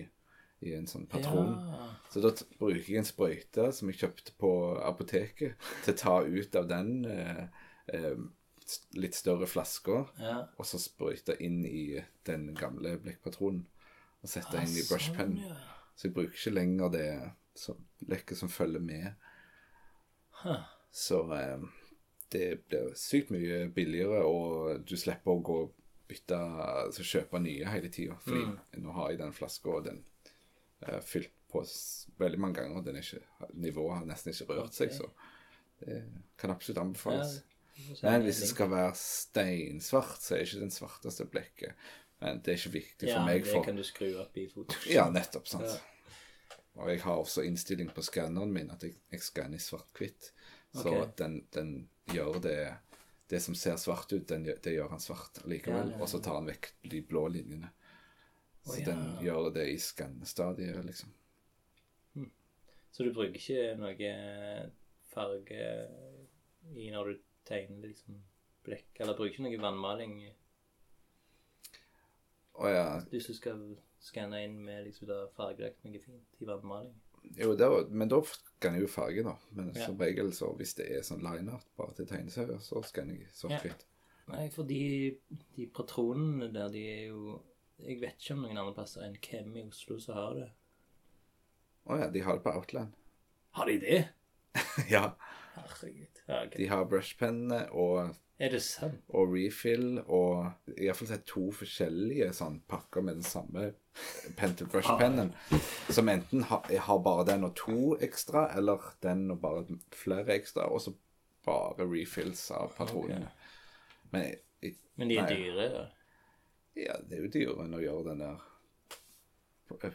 i en sånn patron. Ja. Så da bruker jeg en sprøyte som jeg kjøpte på apoteket, [laughs] til å ta ut av den eh, eh, litt større flaska, ja. og så sprøyte inn i den gamle blekkpatronen. Og sette Ah, inn i brushpennen. sånn, ja. Så jeg bruker ikke lenger det lekket som følger med. Huh. Så eh, det blir sykt mye billigere, og du slipper å gå bytte, altså kjøpe nye hele tida. Fordi Mm. nå har jeg den flaska, og den er fylt på veldig mange ganger. Den er ikke, nivået har nesten ikke rørt seg, så det kan absolutt anbefales. Ja, Men hvis det skal være steinsvart, så er ikke den svarteste blekket. Men det er ikke viktig for ja, meg. det kan du skru opp i Photoshop. ja, nettopp. sant. Ja. Og jeg har også innstilling på skanneren min at jeg, jeg skanner svart-hvitt. Så okay. den, den gjør det Det som ser svart ut, den, det gjør han svart likevel. Ja, ja, Og så tar han vekk de blå linjene. Så Å, den gjør det i skannestadiet, liksom. Så du bruker ikke noe farge i når du tegner liksom blekk? Eller bruker ikke noe vannmaling Og ja, hvis du skal skanne inn med liksom fargelagt noe fint i vannmaling? Jo, det var, men da skanner jeg jo farge, da. Men Ja. som regel, så hvis det er sånn line-art bare til tegneserier, så skanner jeg svart-hvitt. Nei, for de, de patronene der, de er jo Jeg vet ikke om noen andre plasser enn hvem i Oslo som har det. Å ja, de har det på Outland. Har de det? [laughs] ja. Herregud. Ja, okay. De har brushpennene og Er det sant? og refill og i hvert fall sett to forskjellige sånn pakker med den samme Pentel brush-pennen. Som enten har, har bare den og to ekstra, eller den og bare flere ekstra, og så bare refills av patronene. Men jeg- Men de er Nei. dyre, da. ja, det er jo dyrere enn å gjøre den der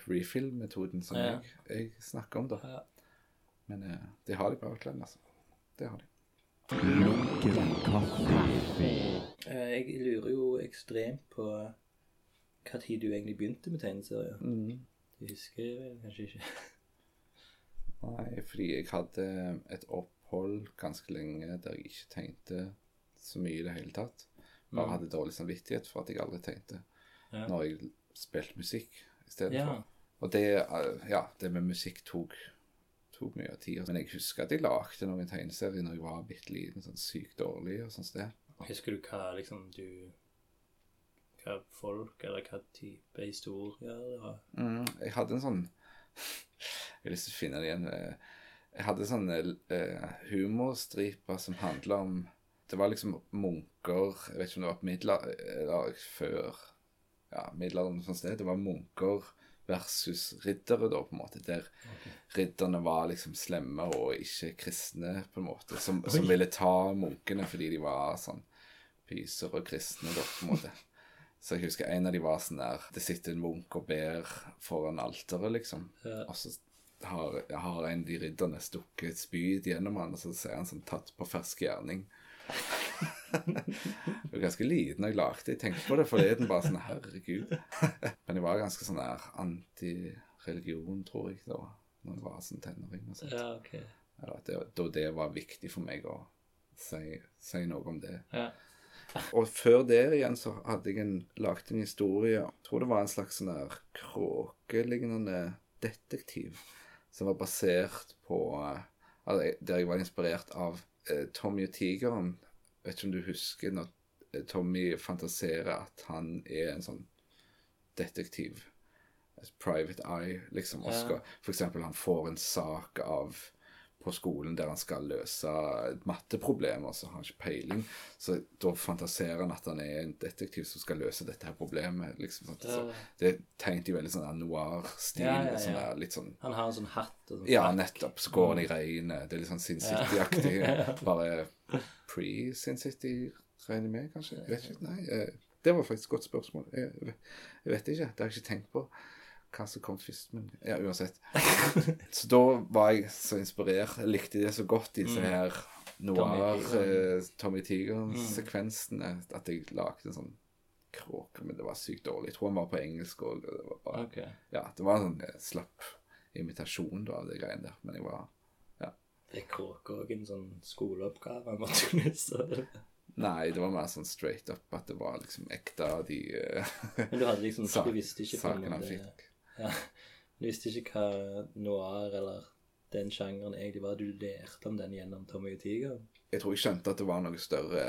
refill-metoden som Ja. jeg, jeg snakker om, da. Ja. Men eh, de har det på Outland, altså. Det har de. Lunken kaffe. Eh, Jeg lurer jo ekstremt på hva tid du egentlig begynte med tegneserier. Du husker kanskje ikke? Nei, fordi jeg hadde et opphold ganske lenge der jeg ikke tegnte så mye i det hele tatt. Bare Mm. hadde dårlig samvittighet for at jeg aldri tegnte. Ja. Når jeg spilte musikk istedenfor. Ja. for. Og det, eh, ja, det med musikk tok, tok mye av tida. Men jeg husker at jeg lagde noen tegneserier når jeg var bitte liten, sånn sykt dårlig og sånt sted. Husker du hva liksom du Hva folk, eller hva type historier det var? Mm, jeg hadde en sånn [laughs] Jeg har lyst til å finne det igjen. eh, Jeg hadde sånne uh, humorstriper som handla om Det var liksom munker Jeg vet ikke om det var på middelalder eller før ja, middelalderen og sånt sted. Det var munker versus riddere, da, på en måte. Der ridderne var liksom slemme og ikke kristne, på en måte. Som, som ville ta munkene fordi de var sånn pyser og kristne, da, på en måte. Så jeg husker en av de var sånn der Det sitter en munk og ber foran alteret, liksom. Ja. Og så har, har en av de ridderne stukket et spyd gjennom han, og så ser han sånn tatt på fersk gjerning. Jeg var ganske liten da jeg lagde det. Jeg tenkte på det forleden, bare sånn herregud. Men jeg var ganske sånn der antireligion, tror jeg, da når jeg var sånn tenåring. og sånt. Ja, okay. Eller at det, da det var viktig for meg å si, si noe om det. Ja. Og før der igjen så hadde jeg en, lagt en historie Jeg tror det var en slags sånn der kråkelignende detektiv som var basert på eh, altså, Der jeg var inspirert av eh, Tommy og tigeren. Vet ikke om du husker når eh, Tommy fantaserer at han er en sånn detektiv. Private eye, liksom. Og Ja. for eksempel han får en sak av på skolen der han skal løse et matteproblem, og så har han ikke peiling. Så da fantaserer han at han er en detektiv som skal løse dette her problemet. liksom sånn. Så Det tegnet i veldig sånn noir-stil. Ja, ja, ja. Sånn sånn Han har en sånn hatt og sånn Ja, nettopp. Så går han i regnet. Det er litt sånn Sin City-aktig. [laughs] Bare pre-Sin City, regner jeg med, kanskje? Jeg vet ikke. Nei, eh, det var faktisk et godt spørsmål. Jeg vet ikke. Det har jeg ikke tenkt på. Hva som kom først, men ja, uansett. [laughs] Så da var jeg så inspirert. Jeg likte det så godt, disse Mm. her noir eh, Tommy Mm. Tiger-sekvensene, at jeg lagde en sånn kråke, men det var sykt dårlig. Jeg tror han var på engelsk òg. Det var bare Ok. ja, det var en sånn eh, slapp imitasjon da, av det greiene der. Men jeg var Det er kråke òg en sånn skoleoppgave han måtte løse. Nei, det var mer sånn straight up at det var liksom ekte av de uh, Men du hadde liksom [laughs] sak- Du visste ikke sakene han fikk. Ja. Du visste ikke hva noir eller den sjangeren egentlig var. Du lærte om den gjennom Tommy og Tiger. Jeg tror jeg skjønte at det var noe større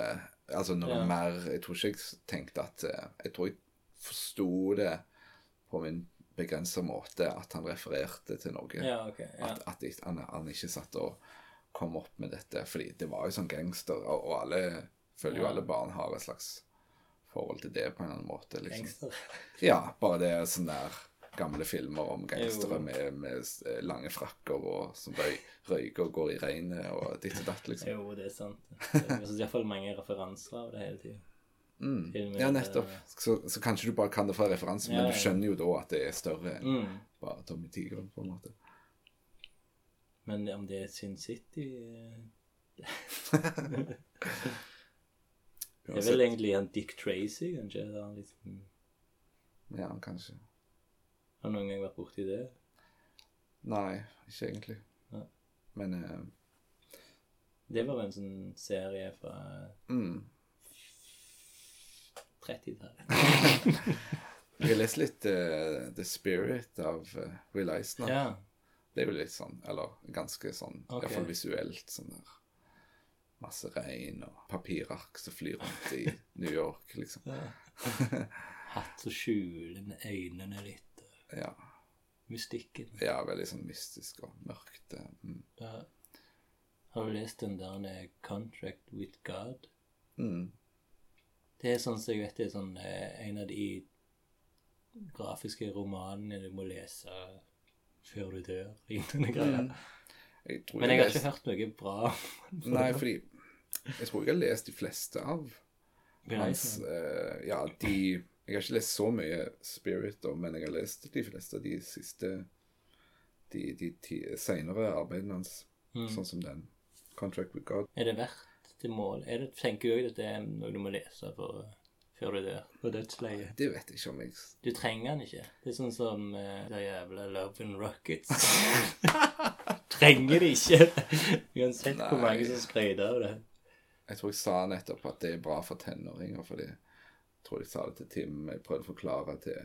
Altså noe Ja. mer Jeg tror ikke jeg tenkte at eh, Jeg tror jeg forsto det på min begrensa måte at han refererte til noe. Ja, okay, Ja. At, at han, han ikke satt og kom opp med dette. Fordi det var jo sånn gangster, og, og alle føler jo alle barn har et slags forhold til det på en eller annen måte. liksom. Gangster. Ja, bare det er sånn der gamle filmer om gangstere med, med eh, lange frakker og som røy, røyker og går i regnet og ditt og datt, liksom. Jo, det er sant. Det er iallfall mange referanser av det hele tida. Mm. Ja, nettopp. Så, så kanskje du bare kan det fra referanse, men Ja, du skjønner jo da at det er større enn Mm. bare Tommy Tigeren, på en måte. Men om det er Sin City eh, [laughs] Det er vel egentlig en Dick Tracy, kanskje? Han liksom, Ja, kanskje. Har noen gang vært borti det? Nei, ikke egentlig. Nei. Men uh, Det var en sånn serie fra mm. 30-tallet. [laughs] Jeg har lest litt uh, The Spirit av uh, Will Eisner. Ja. Det er jo litt sånn, eller ganske sånn, okay. iallfall visuelt, sånn der masse regn og papirark som flyr rundt i [laughs] New York, liksom. Hatt som skjuler øynene litt. Ja, Mystikken. ja veldig sånn mystisk og mørkt. eh, Mm. Ja. Har du lest den der 'Contract with God'? Mm. Det er sånn som jeg vet det er sånn eh, en av de grafiske romanene du må lese før du dør. lignende greier. Mm. Jeg Men jeg har lest- ikke hørt noe bra. Nei, fordi jeg tror jeg har lest de fleste av hans eh, Ja, de Jeg har ikke lest så mye Spirit, men jeg har lest de fleste av de siste De, de de senere arbeidene hans, Mm. sånn som den. 'Contract with God'. Er det verdt til mål? Er det, tenker du òg at det er noe du må lese for, før du dør? På dødsleiet? Det vet jeg ikke om jeg Du trenger den ikke. Det er sånn som uh, det jævla Love and Rockets. [laughs] trenger det ikke. Uansett hvor mange som skryter av det. Jeg tror jeg sa nettopp at det er bra for tenåringer, fordi tror jeg sa det til Tim. Jeg prøvde å forklare til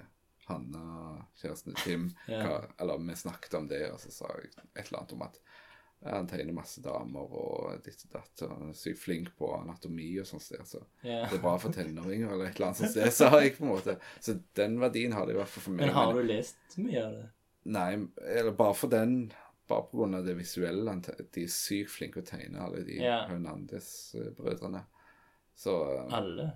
Hanna, kjæresten til Tim, [laughs] Ja. hva, eller vi snakket om det, og så sa jeg et eller annet om at han tegner masse damer og ditt og datt, og han er sykt flink på anatomi og sånt sted, så yeah. det er bra for tenåringer, eller et eller annet sånt sted, sa jeg på en måte. Så den verdien har det i hvert fall for meg. Men har du lest mye av det? Nei, eller bare for den bare av det visuelle. De er sykt flinke å tegne, alle de yeah. Hernandez-brødrene. Så eh, Alle?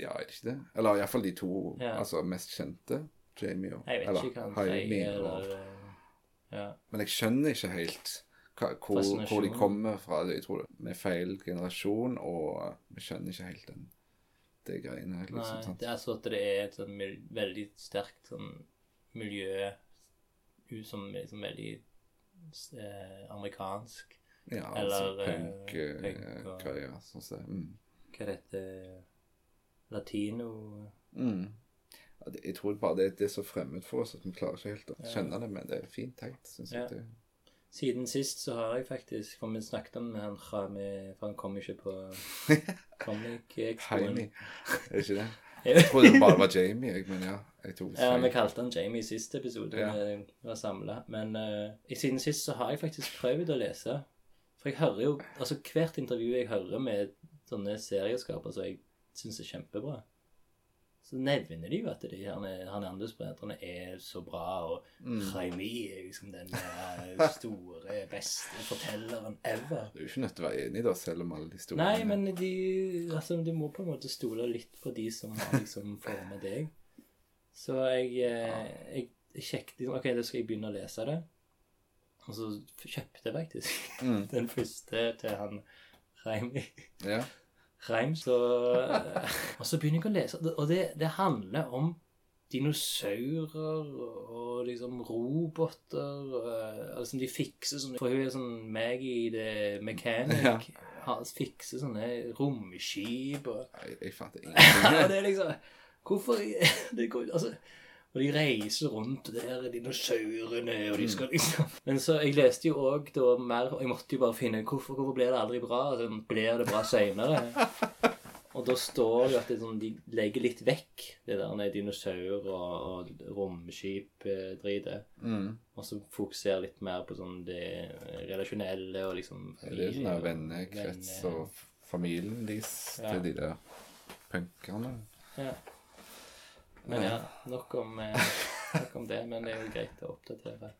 Ja, er det ikke det? Eller iallfall de to Ja. altså, mest kjente. Jamie og Jeg vet eller ikke hva han sier, og- eh, Ja. Men jeg skjønner ikke helt hva, hvor, hvor de kommer fra. Jeg tror det er feil generasjon, og vi skjønner ikke helt den, det greiene. Liksom, Nei, sant? det er så at det er et sånn veldig sterkt sånn miljø som er liksom veldig eh, amerikansk. Ja, eller, altså eh, punk-greier. punk og- sånn som mm. Hva det heter Latino Mm. Jeg tror bare det, det er så fremmed for oss at vi klarer ikke helt å skjønne det, men det er fint tenkt, syns Ja. jeg. Siden sist så har jeg faktisk For vi snakket om han Rami For han kom ikke på [laughs] Comic Expo. Jaime, er ikke det? [laughs] Jeg trodde det bare var Jamie, jeg, men ja. Jeg tok Ja, vi kalte han Jamie i siste episode. Ja. Vi var samla. Men uh, siden sist så har jeg faktisk prøvd å lese. For jeg hører jo Altså hvert intervju jeg hører med sånne serieskaper som jeg syns er kjempebra, så nevner de jo at de her Hernandez-brødrene er så bra, og Mm. Jaime er liksom den store, beste fortelleren ever. Du er jo ikke nødt til å være enig, da, selv om alle de store Nei, men de, altså, du må på en måte stole litt på de som har liksom formet deg. Så jeg, eh, jeg, jeg sjekket liksom, Ok, da skal jeg begynne å lese det. Og så kjøpte jeg faktisk Mm. [laughs] den første til han Raimi. Ja. Reim, så [laughs] Og så begynner jeg å lese, og det, det handler om dinosaurer og liksom roboter og liksom De fikser sånne For hun er sånn Maggie the Mechanic. Ja. Har, fikser sånne romskip og Jeg, jeg fatter [laughs] Ja, ingenting. det er liksom Hvorfor [laughs] det går, altså, Og de reiser rundt, og der er dinosaurene, og de skal liksom [laughs] Men så Jeg leste jo òg da mer og Jeg måtte jo bare finne hvorfor, hvorfor blir det aldri bra? Sånn, blir det bra seinere? [laughs] Og da står det at det sånn, de legger litt vekk det der med dinosaur og, og romskip-dritet. Mm. Og så fokuserer litt mer på sånn det relasjonelle og liksom Det er sånn vennekrets og familien deres Ja. til de der punkerne. Ja. Men ja, nok om, eh, nok om det. Men det er jo greit å oppdatere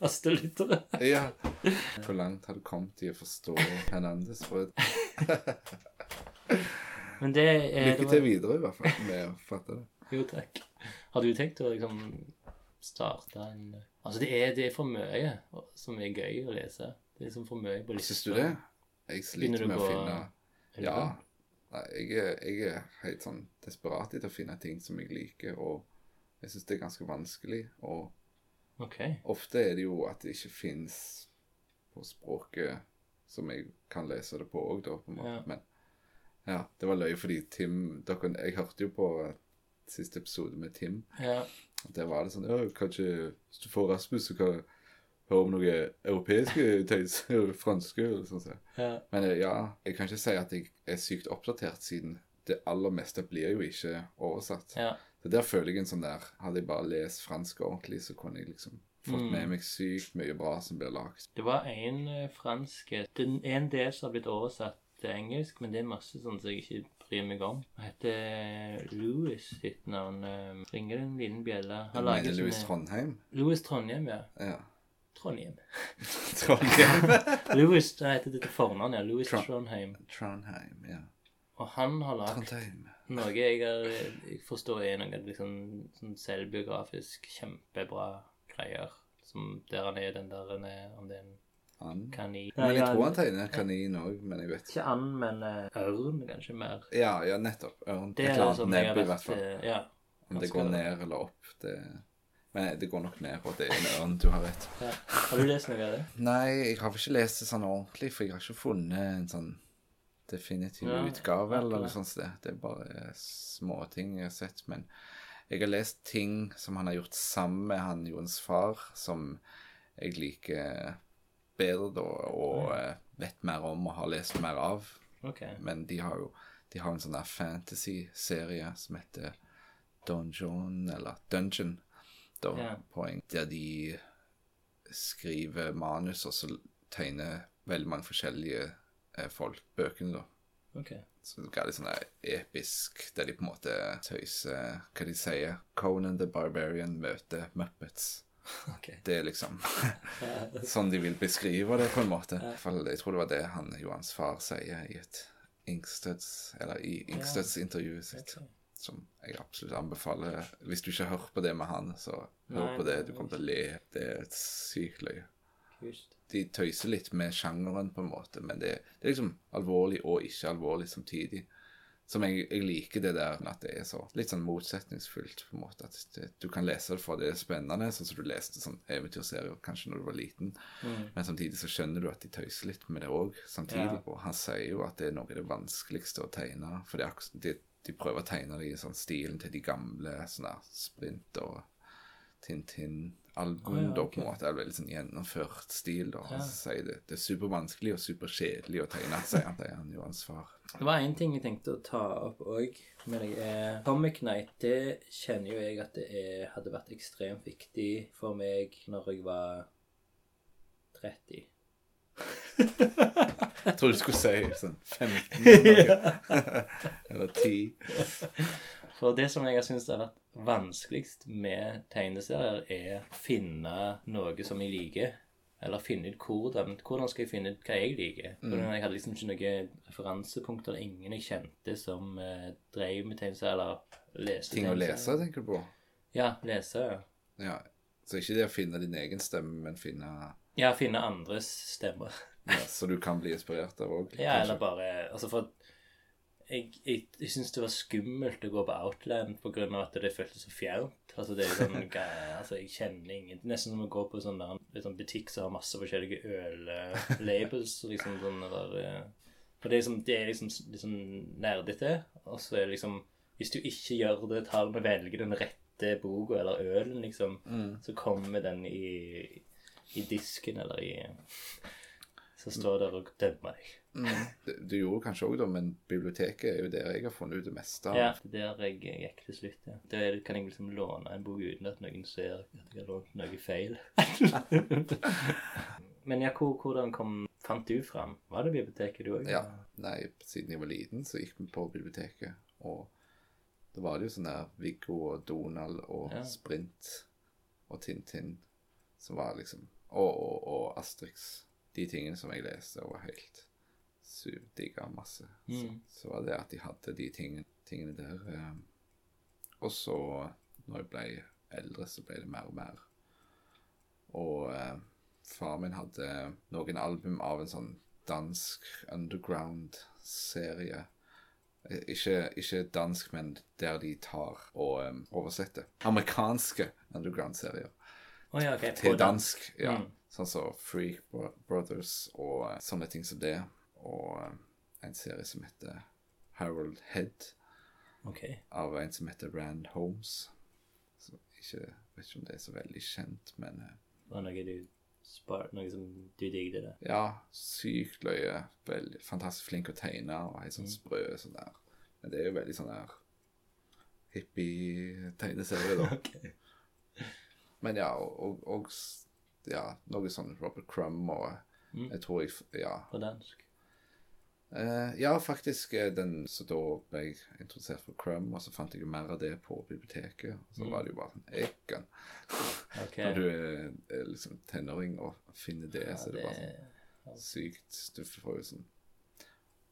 faste lyttere. Ja. Hvor langt har du kommet i å forstå Hernandez? brød? Men det er Lykke til videre, i hvert fall, med å fatte det. Jo, takk. Har du tenkt å liksom starte en Altså, det er, det er for mye som er gøy å lese. Det er liksom for mye på lista. Syns du det? Jeg sliter med å finne Ja. Nei, jeg jeg er helt sånn desperat etter å finne ting som jeg liker, og jeg syns det er ganske vanskelig. Og okay. ofte er det jo at det ikke fins på språket som jeg kan lese det på òg, da, på en måte. Ja. Men ja, det var løye fordi Tim dere, Jeg hørte jo på siste episode med Tim. Ja. Der var det sånn ja, Kanskje hvis du får Rasmus, så kan du høre om noe europeiske tøys, franske [laughs] eller sånn. så. ja. Men eh, ja, jeg kan ikke si at jeg er sykt oppdatert, siden det aller meste blir jo ikke oversatt. ja. Så der føler jeg en sånn der Hadde jeg bare lest fransk ordentlig, så kunne jeg liksom fått Mm. med meg sykt mye bra som blir lagd. Det var en eh, fransk en del som har blitt oversatt til engelsk, men det er masse sånn som jeg ikke bryr meg om. Han heter Louis sitt navn. eh, Ringer det en liten bjelle? Han lager Louis Trondheim? Louis Trondheim, ja. Ja. Trondheim. [laughs] Trondheim. [laughs] Louis, det heter det til fornavn, ja. Louis Tron- Trondheim. Trondheim, ja. Og han har lagd noe jeg, har, jeg forstår er noe liksom, sånn selvbiografisk, kjempebra greier. Som der han er den der han er, om det er en Han. kanin Men jeg tror han tegner en kanin òg, men jeg vet ikke. Ikke and, men uh, ørn, kanskje mer. Ja, ja, nettopp. Ørn. Det Et er eller annet jeg nebb, i hvert fall. eh, Ja. Om det går ned eller opp, det Men det går nok ned, og det er en ørn, du har rett. ja. Har du lest noe av det? Nei, jeg har ikke lest det sånn ordentlig, for jeg har ikke funnet en sånn definitiv Ja, utgave eller noe sånt. Det. Det er bare småting jeg har sett. Men jeg har lest ting som han har gjort sammen med han Jons far, som jeg liker bedre da, og eh, vet mer om og har lest mer av. Okay. Men de har jo de har en sånn fantasy-serie som heter Dungeon, eller Dungeon, da, Ja. poeng, der de skriver manus, og så tegner veldig mange forskjellige eh, folk bøkene, da. Okay. Så det er litt sånn episk, der de på en måte tøyser Hva de sier Conan the Barbarian møter Muppets. [laughs] Okay. Det er liksom [laughs] [laughs] sånn de vil beskrive det, på en måte. I hvert fall, Jeg tror det var det han Johans far sier i et Ingstøds, Eller i Ingstøds-intervjuet sitt. Ok. Som jeg absolutt anbefaler. Hvis du ikke hører på det med han, så hør Nei, på det. det- Du kommer til å le. Det er et sykt løye. De tøyser litt med sjangeren, på en måte, men det, det er liksom alvorlig og ikke alvorlig samtidig. Som jeg, jeg liker det der at det er så litt sånn motsetningsfullt, på en måte. At det, du kan lese det for det er spennende, sånn som du leste sånn eventyrserier kanskje når du var liten. Men samtidig så skjønner du at de tøyser litt med det òg, samtidig. Ja. Og han sier jo at det er noe av det vanskeligste å tegne, for det er akkurat de, prøver å tegne det i sånn stilen til de gamle sånn der Sprint og Tintin-album, Å, ja, da, på en måte. Er veldig sånn gjennomført stil, da. Han sier det, det er supervanskelig og superkjedelig å tegne, sier han. Det er han Johans far. Det var én ting jeg tenkte å ta opp òg med deg. Comic Night, det kjenner jo jeg at det er, hadde vært ekstremt viktig for meg når jeg var 30. Jeg tror du skulle si sånn 15 eller- eller 10. For det som jeg har syntes har vært vanskeligst med tegneserier, er å finne noe som jeg liker. Eller finne ut hvordan Hvordan skal jeg finne ut hva jeg liker? Mm. Jeg hadde liksom ikke noen referansepunkter. Ingen jeg kjente som eh, drev med tegneserier, eller leste Ting å lese, tenker du på? Ja, lese. ja. Ja. Så ikke det å finne din egen stemme, men finne Ja, finne andres stemmer. ja, Så du kan bli inspirert av òg? Ja, eller bare Altså, for jeg, jeg, jeg syns det var skummelt å gå på Outland av at det føltes så fjernt. Altså, det er sånn [laughs] Altså, jeg kjenner ingen Nesten som å gå på sånn der sånn butikk som har masse forskjellige øllabels, [laughs] liksom sånn der eh, For det er liksom, det er liksom sånn nerdete, og så er det liksom Hvis du ikke gjør det, tar med å velge den rette boka eller ølen, liksom, så kommer den i, i disken eller i Så står der og dømmer deg. Du, du gjorde kanskje òg, det, men biblioteket er jo der jeg har funnet ut det meste av. Ja, det er der jeg gikk til slutt, ja. Der kan jeg liksom låne en bok uten at noen ser at jeg har lånt noe feil. [laughs] Men ja, hvor, hvordan kom, fant du fram? Var det biblioteket du òg? Ja. Nei, siden jeg var liten, så gikk vi på biblioteket. Og da var det jo sånn der Viggo og Donald og Ja. Sprint og Tintin som var liksom Og, og, og Asterix. De tingene som jeg leste og var helt digga masse. Så, Mm. så var det at de hadde de tingene, tingene der. Eh. Og så, når jeg ble eldre, så ble det mer og mer. Og eh, far min hadde noen album av en sånn dansk underground-serie. Eh, Ikke, ikke dansk, men der de tar og um, oversetter. Amerikanske underground-serier Å ja, ok. på til dansk. Ja. Mm. Sånn som Freak Brothers og eh, sånne ting som det. Og eh, en serie som heter Harold Head, Ok. av en som heter Rand Holmes. Så ikke, vet ikke om det er så veldig kjent, men eh, Var det noe du spart, noe som du digget det? ja, sykt løye. Veldig fantastisk flink å tegne og helt sånn sprø sånn der. Men det er jo veldig sånn der hippie-tegneserie, da. [laughs] Ok. Men ja, og, og, ja, noe sånn Robert Crumb og Mm. jeg tror jeg Ja, På dansk? Uh, ja, faktisk eh, den Så da ble jeg introdusert for Crumb, og så fant jeg jo mer av det på biblioteket. Og så var det jo bare sånn Ekan. okay. Når du er, er liksom tenåring og finner det, Ja, så er det bare sånn sykt Du får jo sånn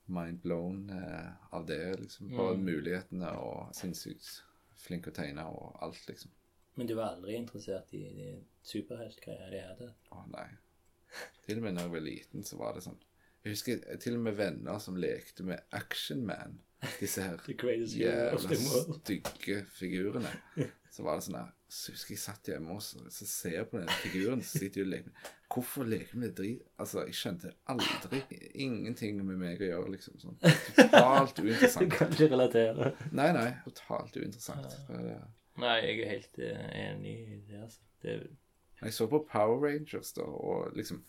mind blown uh, av det, liksom. Bare Mm. mulighetene og sinnssykt flink å tegne og alt, liksom. Men du var aldri interessert i de superheltgreiene de hadde? Å nei. [laughs] Til og med når jeg var liten, så var det sånn Jeg husker til og med venner som lekte med Action Man. Disse her [laughs] jævla stygge figurene. Så var det sånn her Så husker jeg satt hjemme og så, så ser jeg på den figuren, så sitter jeg og leker med Hvorfor leker vi med drit? Altså, jeg skjønte aldri Ingenting med meg å gjøre, liksom. Sånn. [laughs] Totalt Du uinteressant. kan ikke relatere. Nei, nei. Totalt uinteressant. For det- Nei, jeg er helt eh, enig i det, altså. Det Jeg så på Power Rangers da, og liksom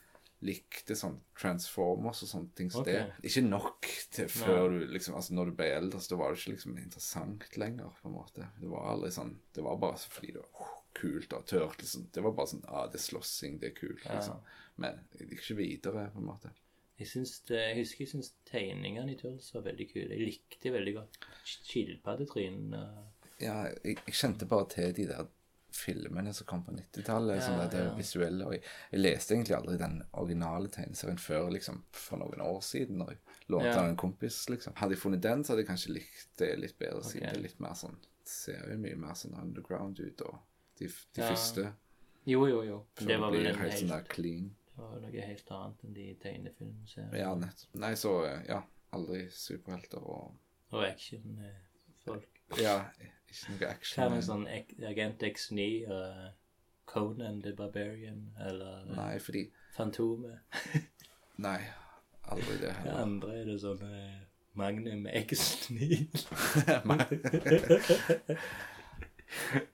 likte sånn Transformers og sånne ting Så okay. det. Ikke nok til før du liksom Altså når du ble eldre, så var det ikke liksom interessant lenger, på en måte. Det var aldri sånn Det var bare så fordi det var oh, kult og tørt, liksom. Det var bare sånn Ja, det er slåssing, det er kult, liksom. Men jeg gikk ikke videre, på en måte. Jeg, det, jeg husker jeg syns tegningene i Turtles var veldig kule. Jeg likte veldig godt skilpaddetrynene. Ja, jeg, jeg kjente bare til de der filmene som kom på 90-tallet. Ja, sånn at det ja. visuelle, og jeg, jeg leste egentlig aldri den originale tegneserien før liksom, for noen år siden, når jeg lånte av en kompis. liksom. Hadde jeg funnet den, så hadde jeg kanskje likt det litt bedre, siden det er litt mer sånn ser jo mye mer sånn underground ut, og de, de Ja. første Jo, jo, jo. Det var vel det helt sånn clean. det var noe helt annet enn de tegnefilmseriene. Ja, nett. Nei, så eh, ja, aldri superhelter og Og actionfolk. Ja, ikke noe Hva med sånn Agent X9 og Conan the Barbarian eller Nei, fordi Fantomet? [laughs] Nei, aldri det heller. Det andre er det sånn eh, Magnum X9. [laughs] [laughs]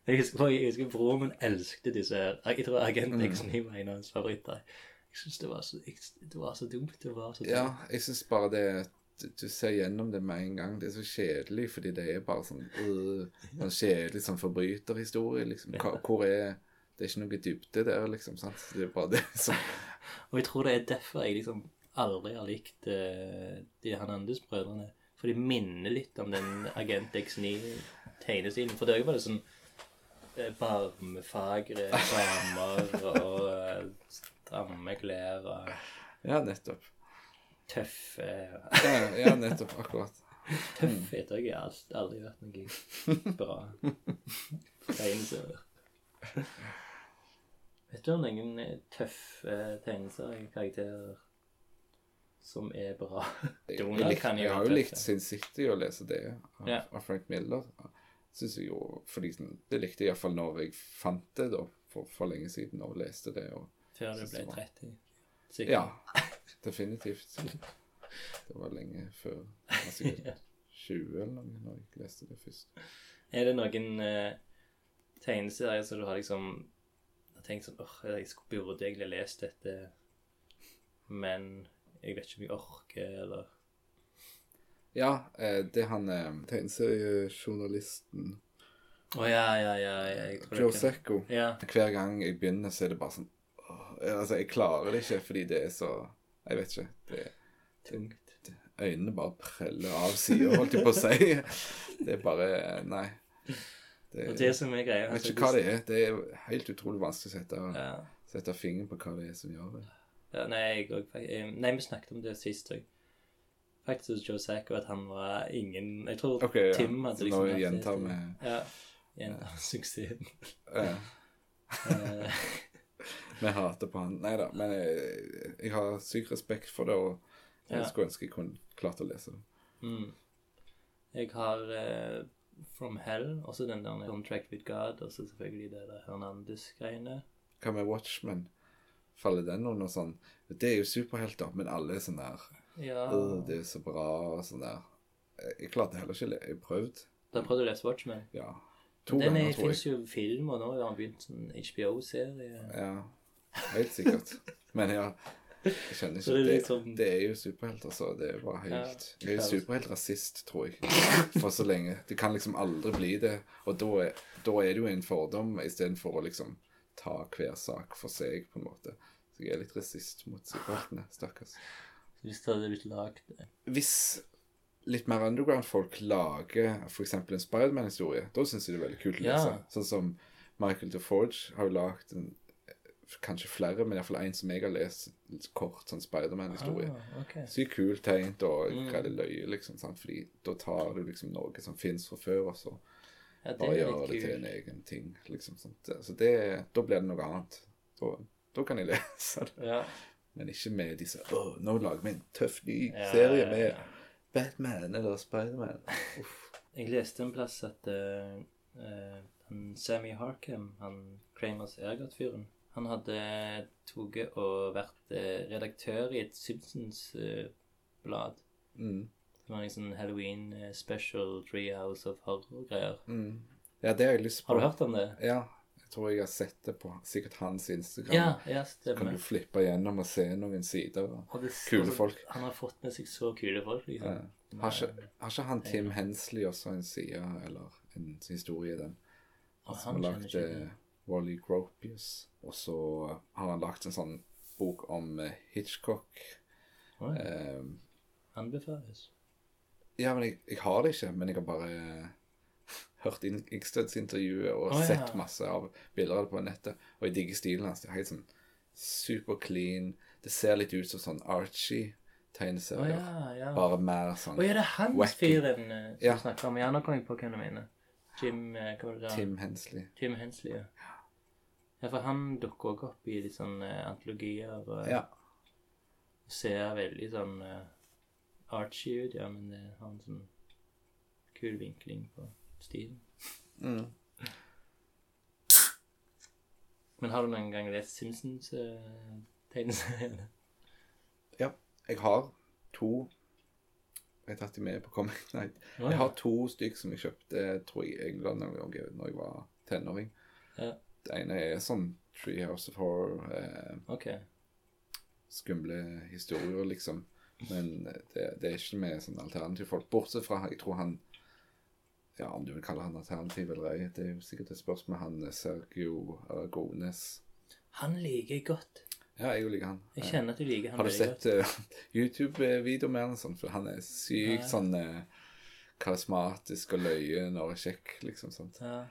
jeg husker, jeg husker broren min elsket disse her. Jeg tror Agent Mm. X9 var en av hans favoritter. Jeg synes det var så, det var så dumt. Det var så dumt. Ja, jeg syns bare det du, du ser gjennom det med en gang. Det er så kjedelig, fordi det er bare sånn øh, en kjedelig sånn forbryterhistorie, liksom. Hvor er Det er ikke noe dybde der, liksom. sant? Det er bare det som Og jeg tror det er derfor jeg liksom aldri har likt uh, de Hernandez-brødrene. For de minner litt om den Agent X9-tegnestilen. For det er jo bare sånn uh, barmefagre damer og eh, stramme klær og Ja, nettopp. Tøffe Ja, ja nettopp. Akkurat. [laughs] Tøff heter jeg alt- aldri vært noe bra tegneserier. Vet du om noen eh, tøffe tegneseriekarakterer som er bra? Jeg, Donald jeg, lik, kan jo jeg har jo likt tøff, Sin City å lese det av, Ja. av Frank Miller. Synes jeg jo, fordi sånn, Det likte jeg iallfall når jeg fant det da, for, for lenge siden, og leste det. og Før du ble 30. Sikkert. Ja, definitivt. Det var lenge før sikkert [laughs] 20 eller noe når jeg leste det først. Er det noen eh, tegneserier som du har liksom har tenkt sånn åh, jeg burde egentlig lest dette, men jeg vet ikke om jeg orker, eller Ja, eh, det han eh, tegneseriejournalisten Å ja, ja, ja. Jeg tror Joe Secco. Ja. Hver gang jeg begynner, så er det bare sånn åh, Altså, jeg klarer det ikke fordi det er så Jeg vet ikke. Det, Tungt. øynene bare preller av sida, holdt jeg på å si. Det er bare Nei. Det, Og det som er greia jeg vet altså, ikke hva det er. Det er helt utrolig vanskelig å sette, Ja. sette fingeren på hva det er som gjør det. Ja, nei, jeg, nei, vi snakket om det sist òg. Faktisk hos Joe Sacco at han var ingen Jeg tror okay, ja. Tim hadde liksom nå gjentar vi Ja. Gjentar suksessen. eh, [laughs] [laughs] Eh, Vi hater på han. Nei da, men jeg, jeg har syk respekt for det, og jeg Ja. skulle ønske jeg kunne klart å lese det. mm. Jeg har eh, From Hell, også den der Contract with God, og så selvfølgelig det der Hernandez-greiene. Hva med Watchmen? Faller den under sånn Det er jo superhelter, men alle er sånn der Ja. «Åh, Det er så bra og sånn der. Jeg- Jeg klarte heller ikke. Jeg prøvde. Da prøvde du å lese Watchmen. Ja. To Den ganger, tror jeg fins jeg. jo film, og nå har han begynt en HBO-serie. Ja, helt sikkert. Men ja, jeg skjønner ikke. det er Det, liksom- det er jo superhelter, så det er bare helt Ja. Jeg er superheltrasist, tror jeg. For så lenge. Det kan liksom aldri bli det. Og da er, da er det jo en fordom istedenfor å liksom ta hver sak for seg, på en måte. Så jeg er litt rasist mot superheltene. Stakkars. Hvis det hadde blitt lagd Hvis litt mer underground-folk lager f.eks. en Spiderman-historie, da syns jeg det er veldig kult å Ja. lese. Sånn som Michael DeForge har jo lagd en Kanskje flere, men iallfall en som jeg har lest kort sånn Spiderman-historie. Ah, okay. Sykt kult tegnet og Mm. greit løye, liksom. Sant? Fordi da tar du liksom noe som fins fra før, og så Ja, bare gjør det til en egen ting. liksom Sant? Så det, da blir det noe annet. Da, da kan jeg [laughs] lese det. Ja. Men ikke med disse Å, nå lager vi en tøff ny Ja, serie med ja. Batman eller Spiderman. Uff. Jeg leste en plass at uh, uh, Sammy Harkham, han Kramers Ergot-fyren, han hadde tatt og vært eh, redaktør i et Simpsons-blad. Mm. det var en sånn Halloween eh, special Treehouse of Horror-greier. Mm. Ja, det har jeg lyst på. Har du hørt om det? Ja. Jeg tror jeg har sett det på sikkert hans Instagram. Ja, ja, stemmer. Kan du flippe gjennom og se noen sider. Og det- Kule altså, folk. Han har fått med seg så kule folk, liksom. Ja. Har ikke, har ikke han Tim Hensley også en side, eller en historie i den? Og Som han har kjenner lagt ikke eh, Wally Gropius. Og så har han lagt en sånn bok om eh, Hitchcock. Oi, Eh, Anbefales. ja, men jeg, jeg har det ikke, men jeg har bare [laughs] hørt inn Ikstøds-intervjuet og sett ja. sett masse av bilder av det på nettet. Og jeg digger stilen hans. Det er helt sånn super clean. Det ser litt ut som sånn Archie-tegneserier. ja, ja. Bare mer sånn Å ja, det er han wacky. fyren eh, som Ja. snakker om Ja, nå kom jeg på hvem du mener. Jim eh, Hva var det da? Tim Hensley. Tim Hensley, ja. Ja, for han dukker også opp i litt sånn eh, antologier og Ja. ser veldig sånn uh, archy ut, ja, men det har en sånn kul vinkling på stilen. Mm. Men har du noen gang lest Simpsons-tegneseriene? ja. Jeg har to Jeg har tatt de med på Comic [laughs] Night. Jeg har to stykk som jeg kjøpte tror jeg, i England når jeg var tenåring. Ja. Det ene er sånn Treehouse of Horror. Eh, okay. skumle historier, liksom. Men det, det er ikke med sånn alternative folk. Bortsett fra Jeg tror han Ja, om du vil kalle han alternativ eller ei, det er jo sikkert et spørsmål. Han er Sergio Aragones. Han liker jeg godt. Ja, jeg liker han. Jeg kjenner at du liker han Har du sett uh, YouTube-videoer med han sånn? For han er sykt ja. sånn uh, karismatisk og løyen og kjekk, liksom. sånt. Ja.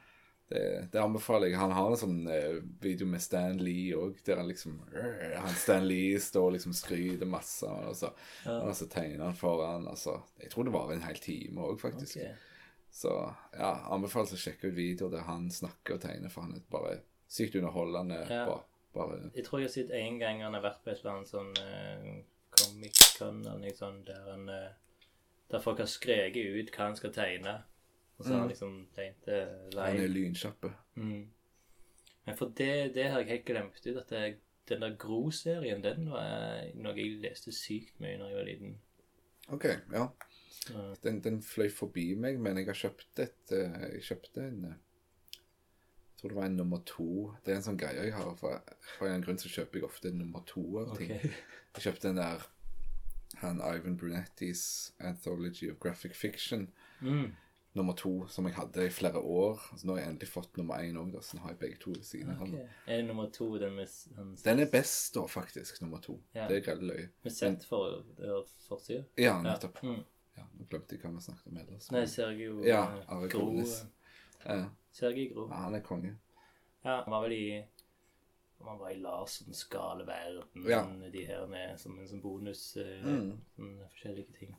Det, det anbefaler jeg. Han har en sånn eh, video med Stan Lee òg, der han liksom øh, han Stan Lee står liksom skryter masse, og så, Ja. og så tegner han foran. Altså, jeg tror det varer en hel time òg, faktisk. Okay. Så ja, anbefales å sjekke ut videoer der han snakker og tegner, for han er bare sykt underholdende. Ja. Bare, bare Jeg tror jeg har sett en gang han har vært på et eller annet sånn uh, Comic-Con eller noe sånt, der han eh, Der folk har skreket ut hva han skal tegne. Og så er han liksom rent Mm. Han er lynkjapp. Mm. Men for det, det har jeg helt glemt ut. At det, den der Gro-serien, den var noe jeg leste sykt mye da jeg var liten. OK, ja. Ja. Den, den fløy forbi meg, men jeg har kjøpt et eh, Jeg kjøpte en eh, Jeg tror det var en nummer to. Det er en sånn greie jeg har. For, for en grunn så kjøper jeg ofte en nummer to av ting. Okay. Jeg kjøpte den der han Ivan Brunettis Anthology of Graphic Fiction Mm. Nummer to, som jeg hadde i flere år. Altså, nå har jeg endelig fått nummer én òg, så nå har jeg begge to ved siden av okay. Er det nummer to den med, Den er best, da, faktisk, nummer to. Ja. Det er grelle løye. med sett for, for forsida? Ja, nettopp. Mm. Ja, nå glemte jeg hva vi snakket om ellers. Nei, Sergio Ja, eh, Gro. Eh, Ja, Sergio Gro. ja, han er konge. Ja, han var vel i man var i Larsens gale verden, Ja. de her med som en sånn bonus, eh, Mm. sånne forskjellige ting.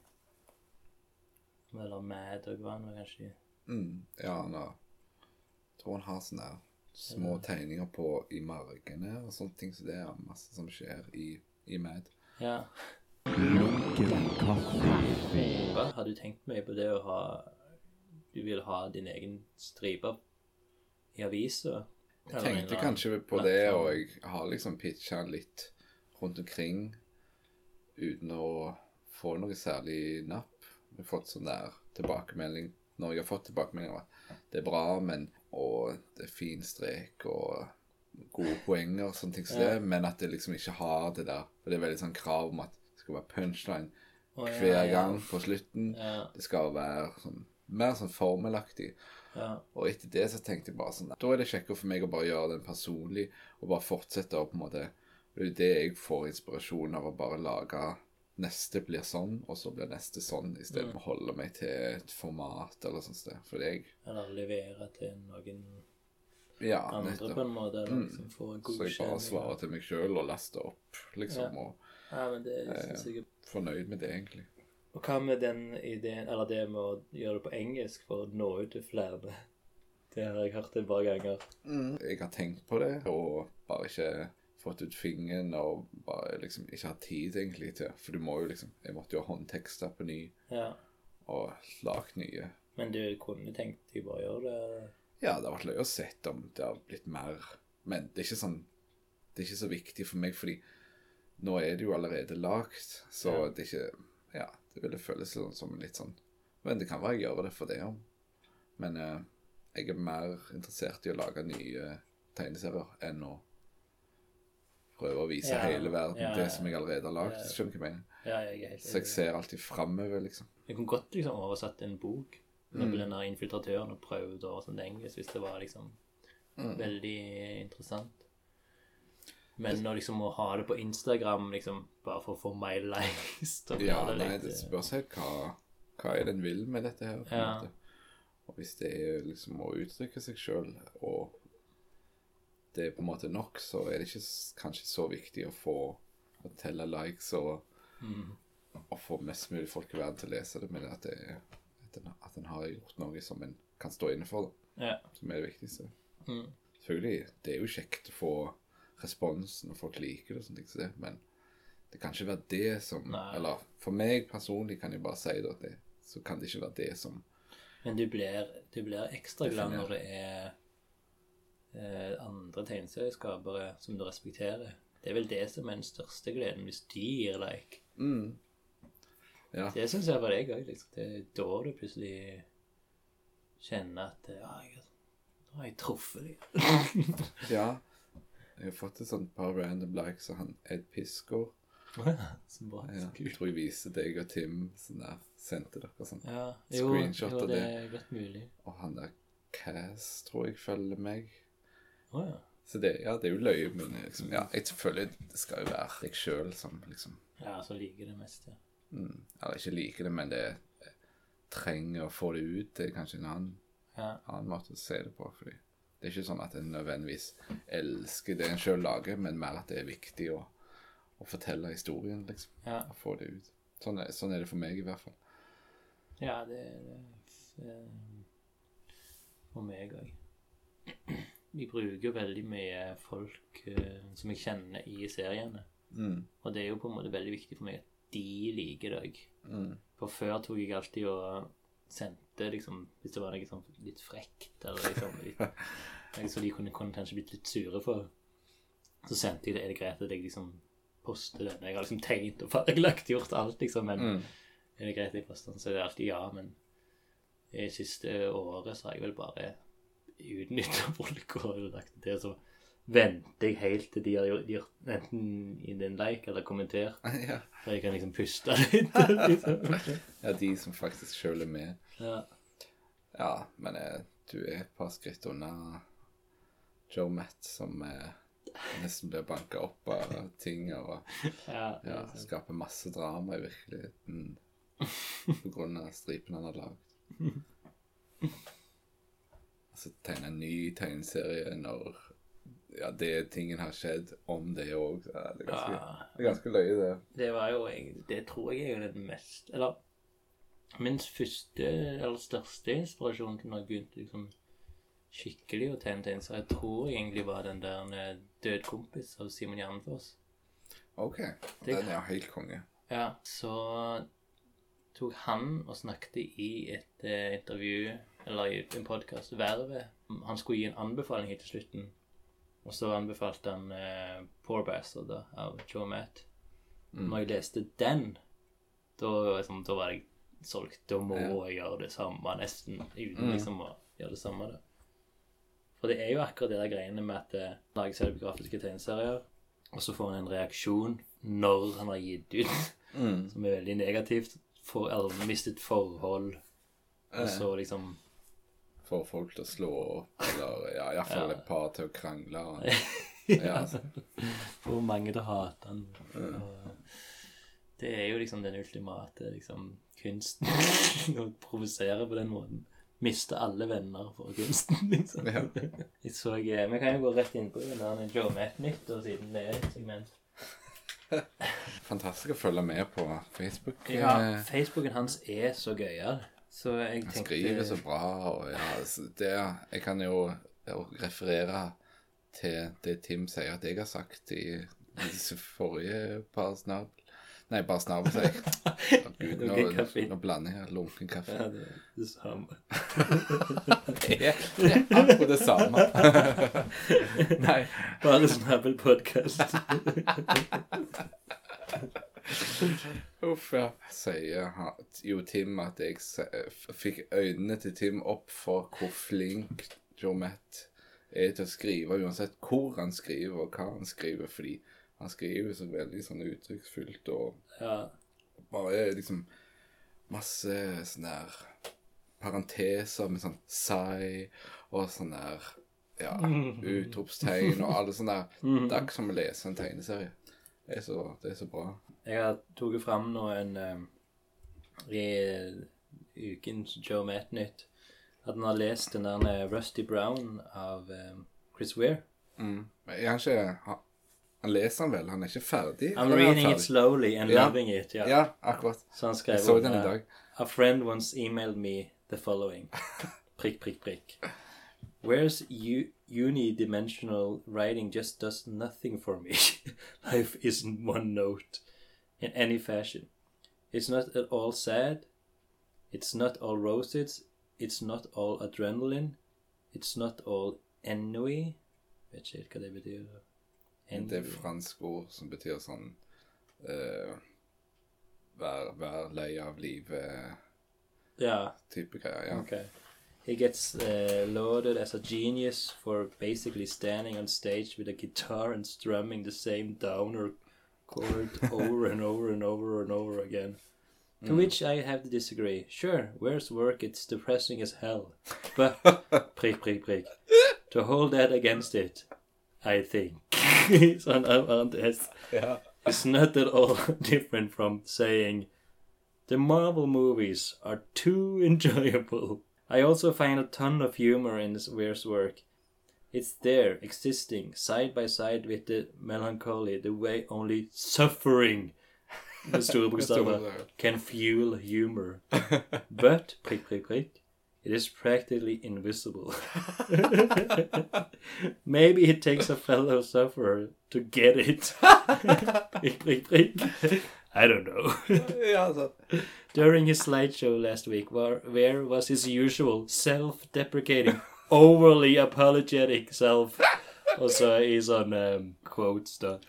Eller Mad og var han vel kanskje. Mm, ja, han har Jeg tror han har sånne små små tegninger på i margene og sånne ting, så det er masse som skjer i, i Mad. Ja. Hva har du tenkt mye på det å ha Du vil ha din egen stripe i avisa? Jeg tenkte kanskje på det, og jeg har liksom pitcha litt rundt omkring uten å få noe særlig napp. Jeg har fått sånn der tilbakemelding når jeg har fått tilbakemelding om at det er bra, men og det er fin strek og gode poenger og sånne ting som det, men at det liksom ikke har det der. For det er veldig sånn krav om at det skal være punchline oh, ja, hver ja. gang på slutten. Ja, Det skal være sånn mer sånn formelaktig. ja. Og etter det så tenkte jeg bare sånn Da er det kjekkere for meg å bare gjøre den personlig, og bare fortsette å på en måte Det er jo det jeg får inspirasjon av, å bare lage Neste blir sånn, og så blir neste sånn, istedenfor å holde meg til et format eller sånt sted. Fordi jeg Eller levere til noen Ja, andre nettopp. på en måte. Eller Mm. liksom få en Så jeg bare svarer til meg sjøl og laster opp, liksom, Ja. og Ja, men det Eh, synes jeg er fornøyd med det, egentlig. Og hva med den ideen, eller det med å gjøre det på engelsk for å nå ut til flere? Det har jeg hørt et par ganger. Jeg har tenkt på det, og bare ikke fått ut fingeren, og bare liksom ikke hatt tid egentlig til For du må jo liksom Jeg måtte jo ha håndtekster på ny, Ja. og lage nye. Men du kunne tenkt deg bare å gjøre det? Ja, det har vært løye å se om det har blitt mer Men det er ikke sånn Det er ikke så viktig for meg, fordi nå er det jo allerede lagd, så Ja. det er ikke Ja, det ville føles sånn som litt sånn Men det kan være jeg gjør det for det om. Men eh, jeg er mer interessert i å lage nye tegneserier enn å prøve å vise Ja, hele verden ja, ja. det som jeg allerede har lagd. Skjønner du hva jeg mener? Ja, jeg er helt Så jeg ser alltid framover, liksom. Jeg kunne godt liksom oversatt en bok Mm. med den der infiltratøren og prøvd å oversette engelsk hvis det var liksom Mm. veldig interessant. Men å liksom å ha det på Instagram liksom bare for å få my likes Ja, det nei, det eh, spørs helt hva, hva er det en vil med dette her. på en måte. Og hvis det er liksom å uttrykke seg sjøl, og det er på en måte nok, så er det ikke kanskje så viktig å få å telle likes og, og få mest mulig folk i verden til å lese det, men at, det, at, en, at en har gjort noe som en kan stå inne for, da, Ja. som er det viktigste. Mm. Selvfølgelig, det er jo kjekt å få respons når folk liker det, og sånne ting som det, men det kan ikke være det som Nei. Eller for meg personlig kan jeg bare si det, det, så kan det ikke være det som Men du blir, du blir ekstra glad når det er eh, andre tegneserieskapere som du respekterer. Det er vel det som er den største gleden, hvis de gir like. mm. Ja. Det syns jeg var deg òg. Liksom. Det er da du plutselig kjenner at ja, jeg, nå har jeg truffet dem. [laughs] ja. Jeg har fått et sånt par random likes av han Ed Piskor. [laughs] så bra. Ja, jeg tror jeg viste deg og Tim sånn der, sendte dere sånn. Ja, jo, Screenshot jo, av det det. er godt mulig. Og han der Cass tror jeg følger meg. Å ja. Så det, ja, det er jo løye, men liksom, ja, jeg føler det skal jo være deg sjøl som liksom Ja, som liker det mest, ja. mm, Eller ikke liker det, men det trenger å få det ut. Det er kanskje en annen, Ja, annen måte å se det på. Fordi det er ikke sånn at en nødvendigvis elsker det en sjøl lager, men mer at det er viktig å, å fortelle historien, liksom. ja. Å få det ut. Sånn er, sånn er det for meg, i hvert fall. ja det er det for meg òg. Vi bruker veldig mye folk uh, som jeg kjenner i seriene. Mm. Og det er jo på en måte veldig viktig for meg at de liker deg. Mm. For før tok jeg alltid og sendte liksom Hvis det var noe liksom, litt frekt, eller liksom litt, [laughs] Så de kunne, kunne kanskje blitt litt sure for, så sendte jeg det. Er det greit at jeg liksom poster den? Jeg har liksom tegnet og fargelagt, gjort alt, liksom, men Mm. er det greit at jeg poster den? Så er det alltid ja, men i siste året så har jeg vel bare utnytta [laughs] folk og lagt det så venter jeg helt til de har gjort, enten i den like eller kommentert, [laughs] ja. så jeg kan liksom puste [laughs] litt. liksom. ja, de som faktisk sjøl er med. Ja. Ja, men eh, du er et par skritt unna Joe Matt, som eh, nesten blir banka opp av ting og Ja, ja, er skaper masse drama i virkeligheten på grunn av stripen han har lagd. Altså tegne en ny tegneserie når ja, det tingen har skjedd om det òg. Ja, det, er ganske- Ja, det er ganske løye, det. det var jo egentlig Det tror jeg er jo det mest Eller min første eller største inspirasjon til når jeg begynte liksom skikkelig å tegne tegneserier, jeg tror jeg egentlig var den der Død kompis av Simon Jernfoss. OK. Det- Den er helt konge. Ja, så tok han og snakket i et uh, intervju, eller i en podkast, Vervet. Han skulle gi en anbefaling helt til slutten. Og så anbefalte han eh, Poor Bastard da, av Joe Matt. Når jeg leste den, da, liksom, da var jeg solgt. Da må jeg gjøre det samme, nesten, uten liksom å gjøre det samme. da. For det er jo akkurat det der greiene med at det lages selvbiografiske tegneserier, og så får han en reaksjon når han har gitt ut, Mm. [laughs] som er veldig negativt. For, eller mistet forhold, og så liksom Får folk til å slå opp, eller ja, iallfall Ja. et par til å krangle. [laughs] Ja, altså. Får mange til å hate han. Og Det er jo liksom den ultimate liksom, kunsten. [laughs] Å provosere på den måten. Miste alle venner for kunsten, liksom. Ja. Jeg så, eh, Vi kan jo gå rett inn på den der Joe Matt-nytt, og siden det er et segment. Fantastisk å følge med på Facebook. Ja, Eh, Facebooken hans er så gøyal. Så jeg Han tenkte skriver så bra, og ja, det, Jeg kan jo referere til det Tim sier at jeg har sagt i disse forrige par snabel... Nei, bare snabel, sier jeg. [laughs] Gud, nå, nå blander jeg lunken kaffe. Ja, det er det samme. [laughs] Det er, det er akkurat det samme. [laughs] Nei. Bare Snabel-podkast. Uff, ja. Sier jo Tim at jeg fikk øynene til Tim opp for hvor flink Joe er til å skrive, uansett hvor han skriver og hva han skriver, fordi han skriver så veldig sånn uttrykksfullt og Ja. bare liksom masse sånne der parenteser med sånn sai og sånn der ja, [laughs] utropstegn og alle sånne der. Det er ikke som å lese en tegneserie. Det er så, det er så bra. Jeg har tatt fram nå en uh, i ukens Joe Matt-nytt at han har lest den der eh, Rusty Brown av eh, Chris Weir. Mm. Jeg har ikke han, leser han vel? Han er ikke ferdig? I'm reading it slowly and Ja. loving it. Ja. Ja, akkurat. Så han skrev Jeg så den i dag. A friend once emailed me the following. [laughs] Prikk, prikk, prikk. Where's unidimensional writing just does nothing for me. [laughs] Life isn't one note in any fashion. It's not at all sad. It's not all roses. It's not all adrenaline. It's not all ennui. Vet ikke helt hva det betyr. Det er fransk ord som betyr sånn eh, Vær, vær lei av livet-type Ja, greier. Ja. Okay. He gets uh, lauded as a genius for basically standing on stage with a guitar and strumming the same downer chord over and over and over and over again. To mm. which I have to disagree. Sure, where's work? It's depressing as hell. [laughs] But, prick, prick, prick. To hold that against it, I think. sånn parentes. Ja. It's not at all [laughs] different from saying the Marvel movies are too [laughs] enjoyable. I also find a ton of humor in this Weir's work. It's there, existing, side by side with the melancholy, the way only suffering [laughs] med store can fuel humor. [laughs] But, prick, prick, prick, it is practically invisible. [laughs] Maybe it takes a fellow sufferer to get it. prick, prick, prick. I don't know. During his slideshow last week, where, where was his usual self-deprecating, overly apologetic self? Also, he's on um, quotes. The,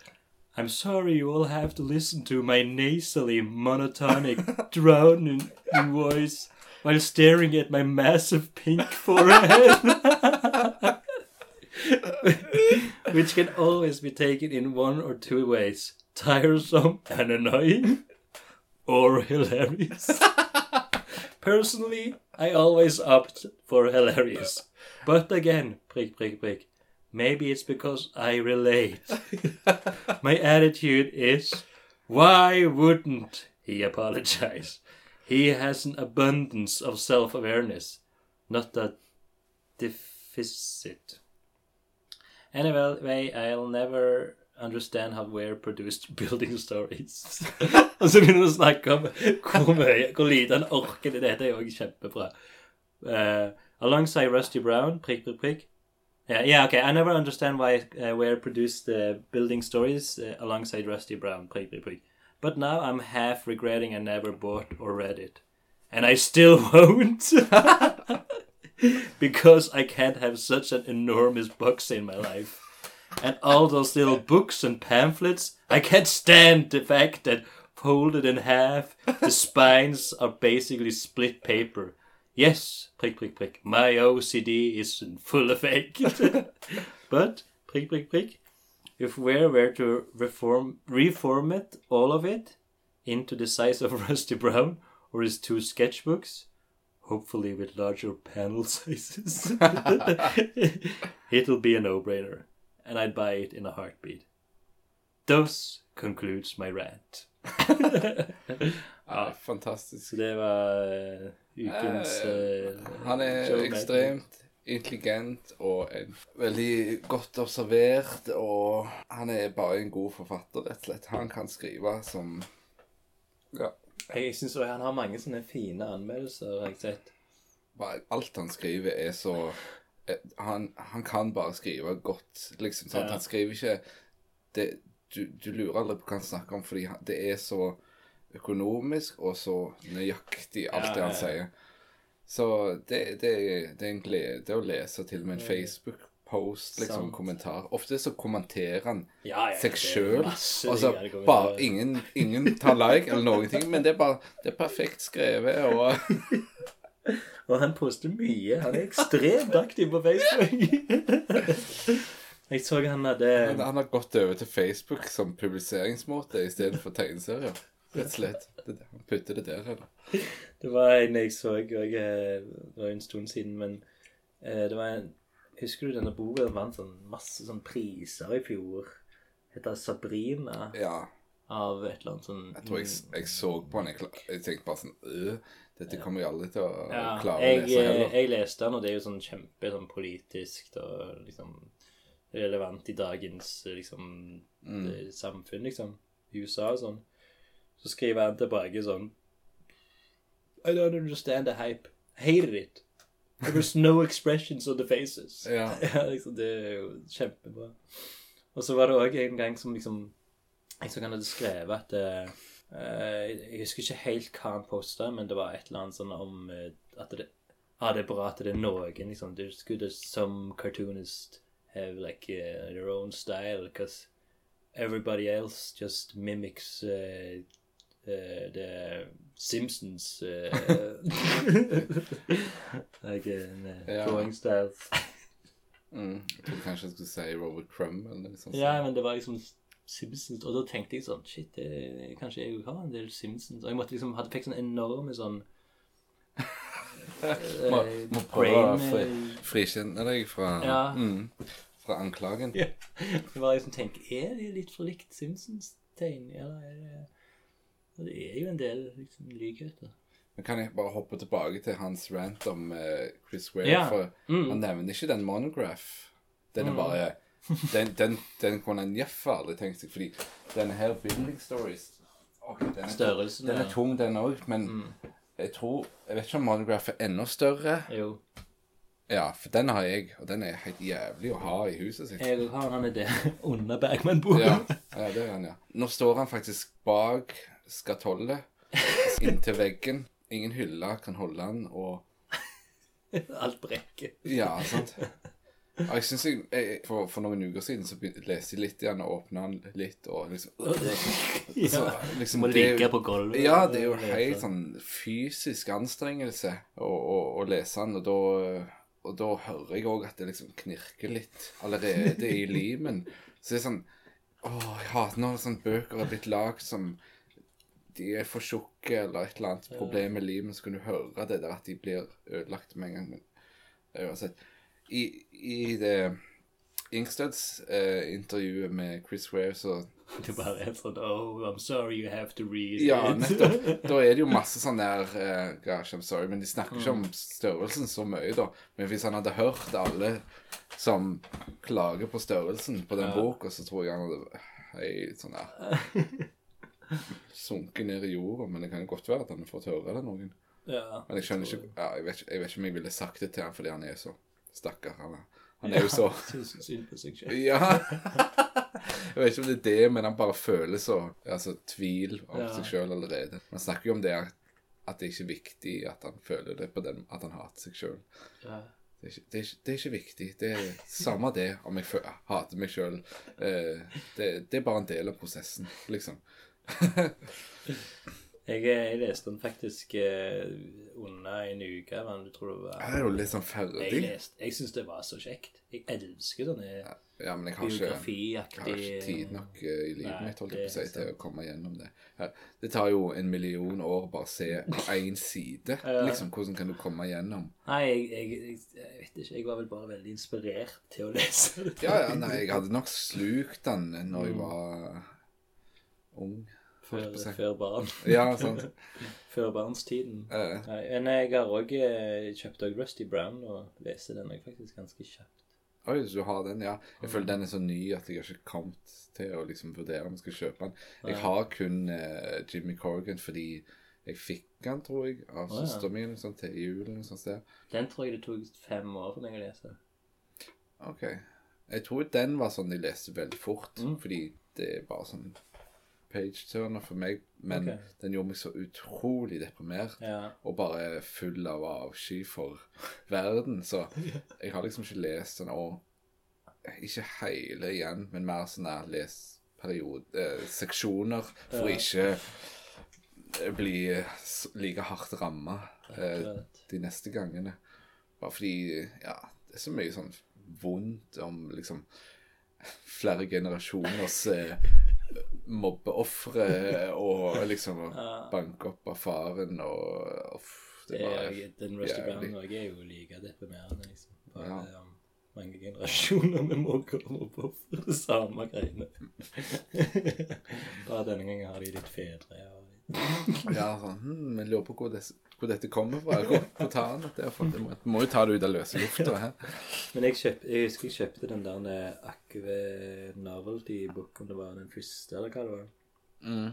I'm sorry you all have to listen to my nasally, monotonic, [laughs] drowning voice while staring at my massive pink forehead. [laughs] Which can always be taken in one or two ways tiresome and annoying, or hilarious. [laughs] Personally, I always opt for hilarious. But again, prick, prick, prick. Maybe it's because I relate. [laughs] My attitude is, why wouldn't he apologize? He has an abundance of self awareness, not a deficit. Anyway, I'll never understand how we're produced [laughs] building stories. [laughs] Og så begynner vi å snakke om hvor mye, hvor lite han orker det. Er jo kjempebra. Uh, alongside Rusty Brown, prikk, prikk, prikk. Yeah, yeah, okay. I never understand why uh, we're produced uh, building stories uh, alongside Rusty Brown, prick, prick, prick. But now I'm half regretting I never bought or read it. And I still [laughs] won't. because I can't have such an enormous box in my life. And all those little books and pamphlets, I can't stand the fact that folded in half, the [laughs] spines are basically split paper. Yes, prick, prick, prick, my OCD is in full effect. [laughs] but, prick, prick, prick, if we were to reform, reformat all of it into the size of [laughs] Rusty Brown or his two sketchbooks, hopefully with larger panel sizes, it'll be a no-brainer, and I'd buy it in a heartbeat. Thus concludes my rant. [laughs] Ja, fantastisk. Så det var eh, ukens Eh, eh, Han er ekstremt intelligent og en veldig godt observert, og han er bare en god forfatter, rett og slett. Han kan skrive som Ja. Jeg syns han har mange sånne fine anmeldelser, har jeg sett. Alt han skriver, er så han, han kan bare skrive godt, liksom. Sant? Han skriver ikke det, du, du lurer aldri på hva han snakker om, fordi det er så økonomisk og så nøyaktig, alt det han sier. Så det, det, det er en glede å lese til og med en Facebook-post, liksom, Sant. kommentar. Ofte så kommenterer han Ja, ja, seg sjøl. Altså, bare ingen, ingen tar like eller noen ting, men det er bare Det er perfekt skrevet, og [laughs] [laughs] Og han poster mye. Han er ekstremt aktiv på Facebook. [laughs] jeg så han hadde Men han har gått over til Facebook som publiseringsmåte istedenfor tegneserier. Rett og slett. Han putter det der, eller? Det var en jeg så jeg, eh, Det var en stund siden, men eh, det var en Husker du denne boka vant sånn masse sånn priser i fjor? Heter Sabrina Ja. av et eller annet sånn Jeg tror jeg, jeg så på den, jeg, jeg tenkte bare sånn øh, Dette kommer jeg aldri til å Ja, klare jeg, å lese heller. jeg leste den, og det er jo sånn kjempe sånn politisk og liksom relevant i dagens liksom Mm. det, samfunn, liksom. USA og sånn. Så skriver han tilbake sånn I don't understand the hype. Hated it. There was no expressions on the faces. [laughs] Ja. [laughs] ja liksom, det er jo kjempebra. Og så var det òg en gang som liksom Jeg så han hadde skrevet at eh, eh, Jeg husker ikke helt hva han posta, men det var et eller annet sånn om eh, at det Ja, det er bra at det er noen liksom There's good as some cartoonists have like uh, their own style because everybody else just mimics uh, uh, the Simpsons uh, [laughs] like in uh, Ja. drawing styles. Mm. Jeg trodde kanskje jeg skulle si Robert Crumb eller noe sånt. Ja, men det var liksom Simpsons, og da tenkte jeg sånn Shit, det, kanskje jeg har en del Simpsons. Og jeg måtte liksom hadde fikk sånn enorme sånn [laughs] Må, eh, må prøve å brain, fri, eh, frikjenne deg fra, Ja. mm, fra anklagen. Ja. [laughs] Jeg bare liksom tenker, Er det litt for likt Simpsons-tegn? Eller er det Og det er jo en del liksom, likheter. Men kan jeg bare hoppe tilbake til hans rant om uh, Chris Ware? Ja. For Mm. han nevner ikke den monograph. Den er bare Den, den, den kunne en Jeff aldri tenkt seg, fordi denne her Building Stories okay, den er, Størrelsen, Den er tung, den òg, men jeg tror Jeg vet ikke om monograph er enda større. Jo. Ja, for den har jeg, og den er helt jævlig å ha i huset sitt. Jeg har han i det [laughs] under Bergman-boka. Ja, ja, det er han, ja. Nå står han faktisk bak skatollet, [laughs] inntil veggen. Ingen hylle kan holde han, og Alt brekker. Ja, sant. Jeg synes jeg, jeg for, for noen uker siden så begynte, leste jeg litt igjen og åpna den litt, og liksom [laughs] så, Ja. liksom, Må ligge på gulvet. Ja, det er jo helt sånn fysisk anstrengelse å, å, å lese den, og da, og da hører jeg òg at det liksom knirker litt allerede i limen. Så det er sånn Åh, jeg hater når sånne bøker er blitt lagd som de er for tjukke, eller et eller annet problem med limen, så kan du høre det der at de blir ødelagt med en gang. Men uansett. Altså, I, i det Inkstuds-intervjuet med Chris Ware, så [laughs] Det bare er sånn Oh, I'm sorry you have to read Ja, nettopp. [laughs] Da er det jo masse sånn der eh, Gosh, I'm sorry, men de snakker ikke om størrelsen så mye, da. Men hvis han hadde hørt alle som klager på størrelsen på den boka, så tror jeg han hadde Hei, sånn der [laughs] Sunket ned i jorda. Men det kan jo godt være at han har fått høre det noen. Ja. Men jeg skjønner ikke ja, jeg, vet jeg vet ikke om jeg ville sagt det til han fordi han er så stakkar. Han, er- han er jo så [laughs] Syns synd på seg selv. Ja. Jeg vet ikke om det er det, men han bare føler så altså, tvil om Ja. seg sjøl allerede. Man snakker jo om det at, at det er ikke viktig at han føler det på den at han hater seg sjøl. Ja. Det, er ikke- det, er ikke- det er ikke viktig. Det er samme det om jeg fø- hater meg sjøl. Eh, det, det er bare en del av prosessen, liksom. [laughs] Jeg, jeg leste den faktisk uh, under en uke, men du tror det var Jeg er jo litt sånn Jeg, ferdig. leste, jeg syns det var så kjekt. Jeg elsker sånne Ja, men jeg har ikke, jeg har ikke tid nok uh, i livet mitt holdt jeg på å si, til å komme gjennom det. Ja, det tar jo en million år bare å se én side. [laughs] Liksom, Hvordan kan du komme gjennom? Nei, jeg, jeg, jeg, jeg vet ikke. Jeg var vel bare veldig inspirert til å [laughs] lese det. Ja, ja, nei, jeg hadde nok slukt den når jeg Mm. var ung. Før, før barn. Ja, sant. [laughs] Før barnstiden. Uh. Nei, men jeg har òg kjøpt òg Rusty Brown og leser den òg faktisk ganske kjapt. oi, du har den, ja. Jeg føler den er så ny at jeg har ikke kommet til å liksom vurdere om jeg skal kjøpe den. Jeg har kun uh, Jimmy Corrigan fordi jeg fikk den, tror jeg, av søsteren min sånn, til julen. Sånn sted. Den tror jeg det tok fem år for meg å lese. Ok. Jeg tror den var sånn de leste veldig fort, Mm. fordi det er bare sånn page-turner for meg. Men okay. den gjorde meg så utrolig deprimert. Ja. og bare full av avsky for verden. Så [laughs] jeg har liksom ikke lest den, og ikke hele igjen, men mer sånn der lesperiode, eh, for Ja. ikke eh, bli like hardt ramma eh, de neste gangene. Bare fordi, ja, det er så mye sånn vondt om liksom flere generasjoners eh, mobbeofre og liksom Ja. banke opp av faren og uff, det Det var er, den Rusty Brown Norge er jo like deprimerende, liksom. Bare Ja. om mange generasjoner med mobber og mobbeofre. Det samme greiene. [laughs] Bare denne gangen har de litt fedre og Ja, sånn hm, Jeg lurer på hvor, det, hvor dette kommer fra. Hvor, hvor tar han dette fra? Det må, må jo ta det ut av løse lufta. Men jeg, kjøp, jeg husker jeg kjøpte den der Akve Novelty Book, om det var den første, eller hva det var. Mm.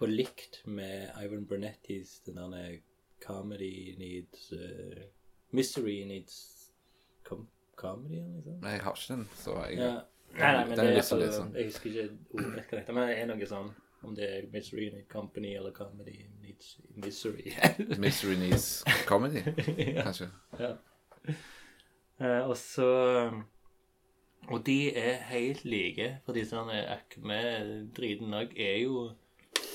På likt med Ivan Burnettis den der Comedy Needs uh, Mystery Needs com Comedy, eller liksom. Nei, jeg har ikke den, så jeg Ja. Nei, nei, men det er lyst til å iallfall lese. Jeg husker ikke ordet men det er noe sånn om det er Mystery Need Company eller Comedy Needs Misery. [laughs] Mystery Needs Comedy, [laughs] kanskje. Ja. Uh, og så Og de er helt like, fordi sånn sånne Acme-driten òg er jo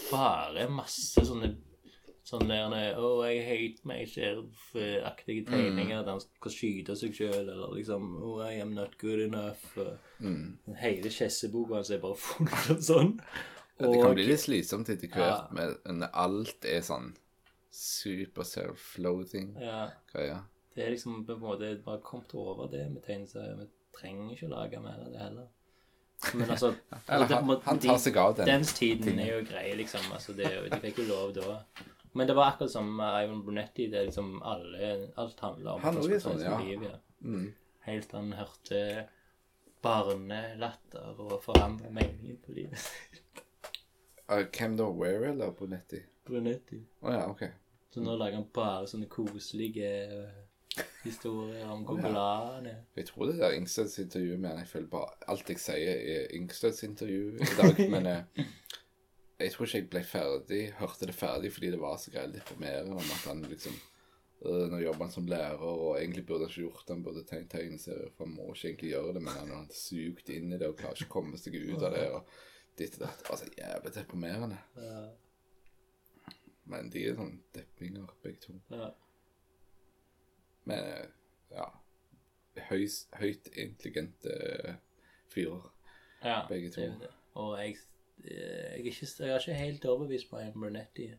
bare masse sånne sånn der, oh, I hate myself-aktige tegninger der han skal skyte seg sjøl, eller liksom Oh, I am not good enough. Og Hele skjesseboka hans er bare [laughs] full av sånn. Ja, det kan bli litt slitsomt etter hvert, Ja. når alt er sånn super self-loathing ja, ja. Det er liksom på en måte bare kommet over det med tegneserier. Vi trenger ikke å lage mer av det heller. Men altså [laughs] Eller det- han, han tar seg av den. Dens tiden er jo grei, liksom. Altså, det, de fikk jo lov da. Men det var akkurat som Ivan Brunetti. Det er liksom alle, Alt handler om Han er sånn, ja. liv. Ja. Mm. Helt til han hørte barnelatter og forandra meningen på livet. Hvem da? Where eller Brunetti? Brunetti. Å ja, ok. Så nå lager han bare sånne koselige eh, historier om Å, ja. er. Jeg tror det er Ingsteds intervju med han, jeg føler bare alt jeg sier er Ingsteds intervju i dag, [laughs] men eh, jeg tror ikke jeg ble ferdig, hørte det ferdig fordi det var så greit deprimerende om at han liksom øh, Nå jobber han som lærer, og egentlig burde han ikke gjort det, han burde tegne tegneserier, for han må ikke egentlig gjøre det, men han har sykt inn i det og klarer ikke å komme seg ut av det, og ditt og datt. Altså, jævlig deprimerende. Ja, Men de er sånn deppinger, begge to. ja. Men ja Høys, Høyt intelligente fyrer, Ja, begge to. det. Og jeg, eh, jeg, er ikke, jeg er ikke helt overbevist på Ian Brunetti,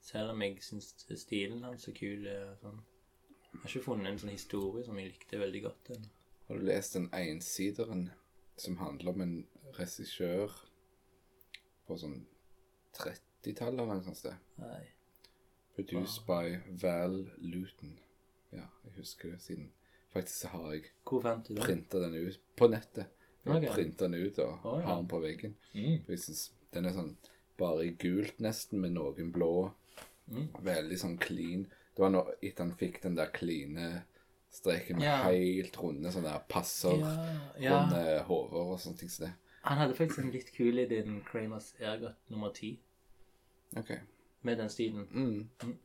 selv om jeg syns stilen hans er kul. eh, Sånn. Jeg har ikke funnet en sånn historie som jeg likte veldig godt. Den. Har du lest den ensideren som handler om en regissør på sånn 30-tallet eller noe sånt sted? Nei. Produced by Val Luton. Ja, jeg husker det siden Faktisk så har jeg Hvor fant du den? printa den ut på nettet. Jeg har Ok. printa den ut og oh, ja. har den på veggen. Mm. Jeg synes Den er sånn bare i gult nesten, med noen blå. Mm. Veldig sånn clean. Det var når etter han fikk den der kline streken med Ja. helt runde sånne passer, Ja, ja. runde hoder og sånne ting som det. Han hadde faktisk en litt kul i din Kramers Ergot nummer ti, Ok. med den stilen. Mm. Mm.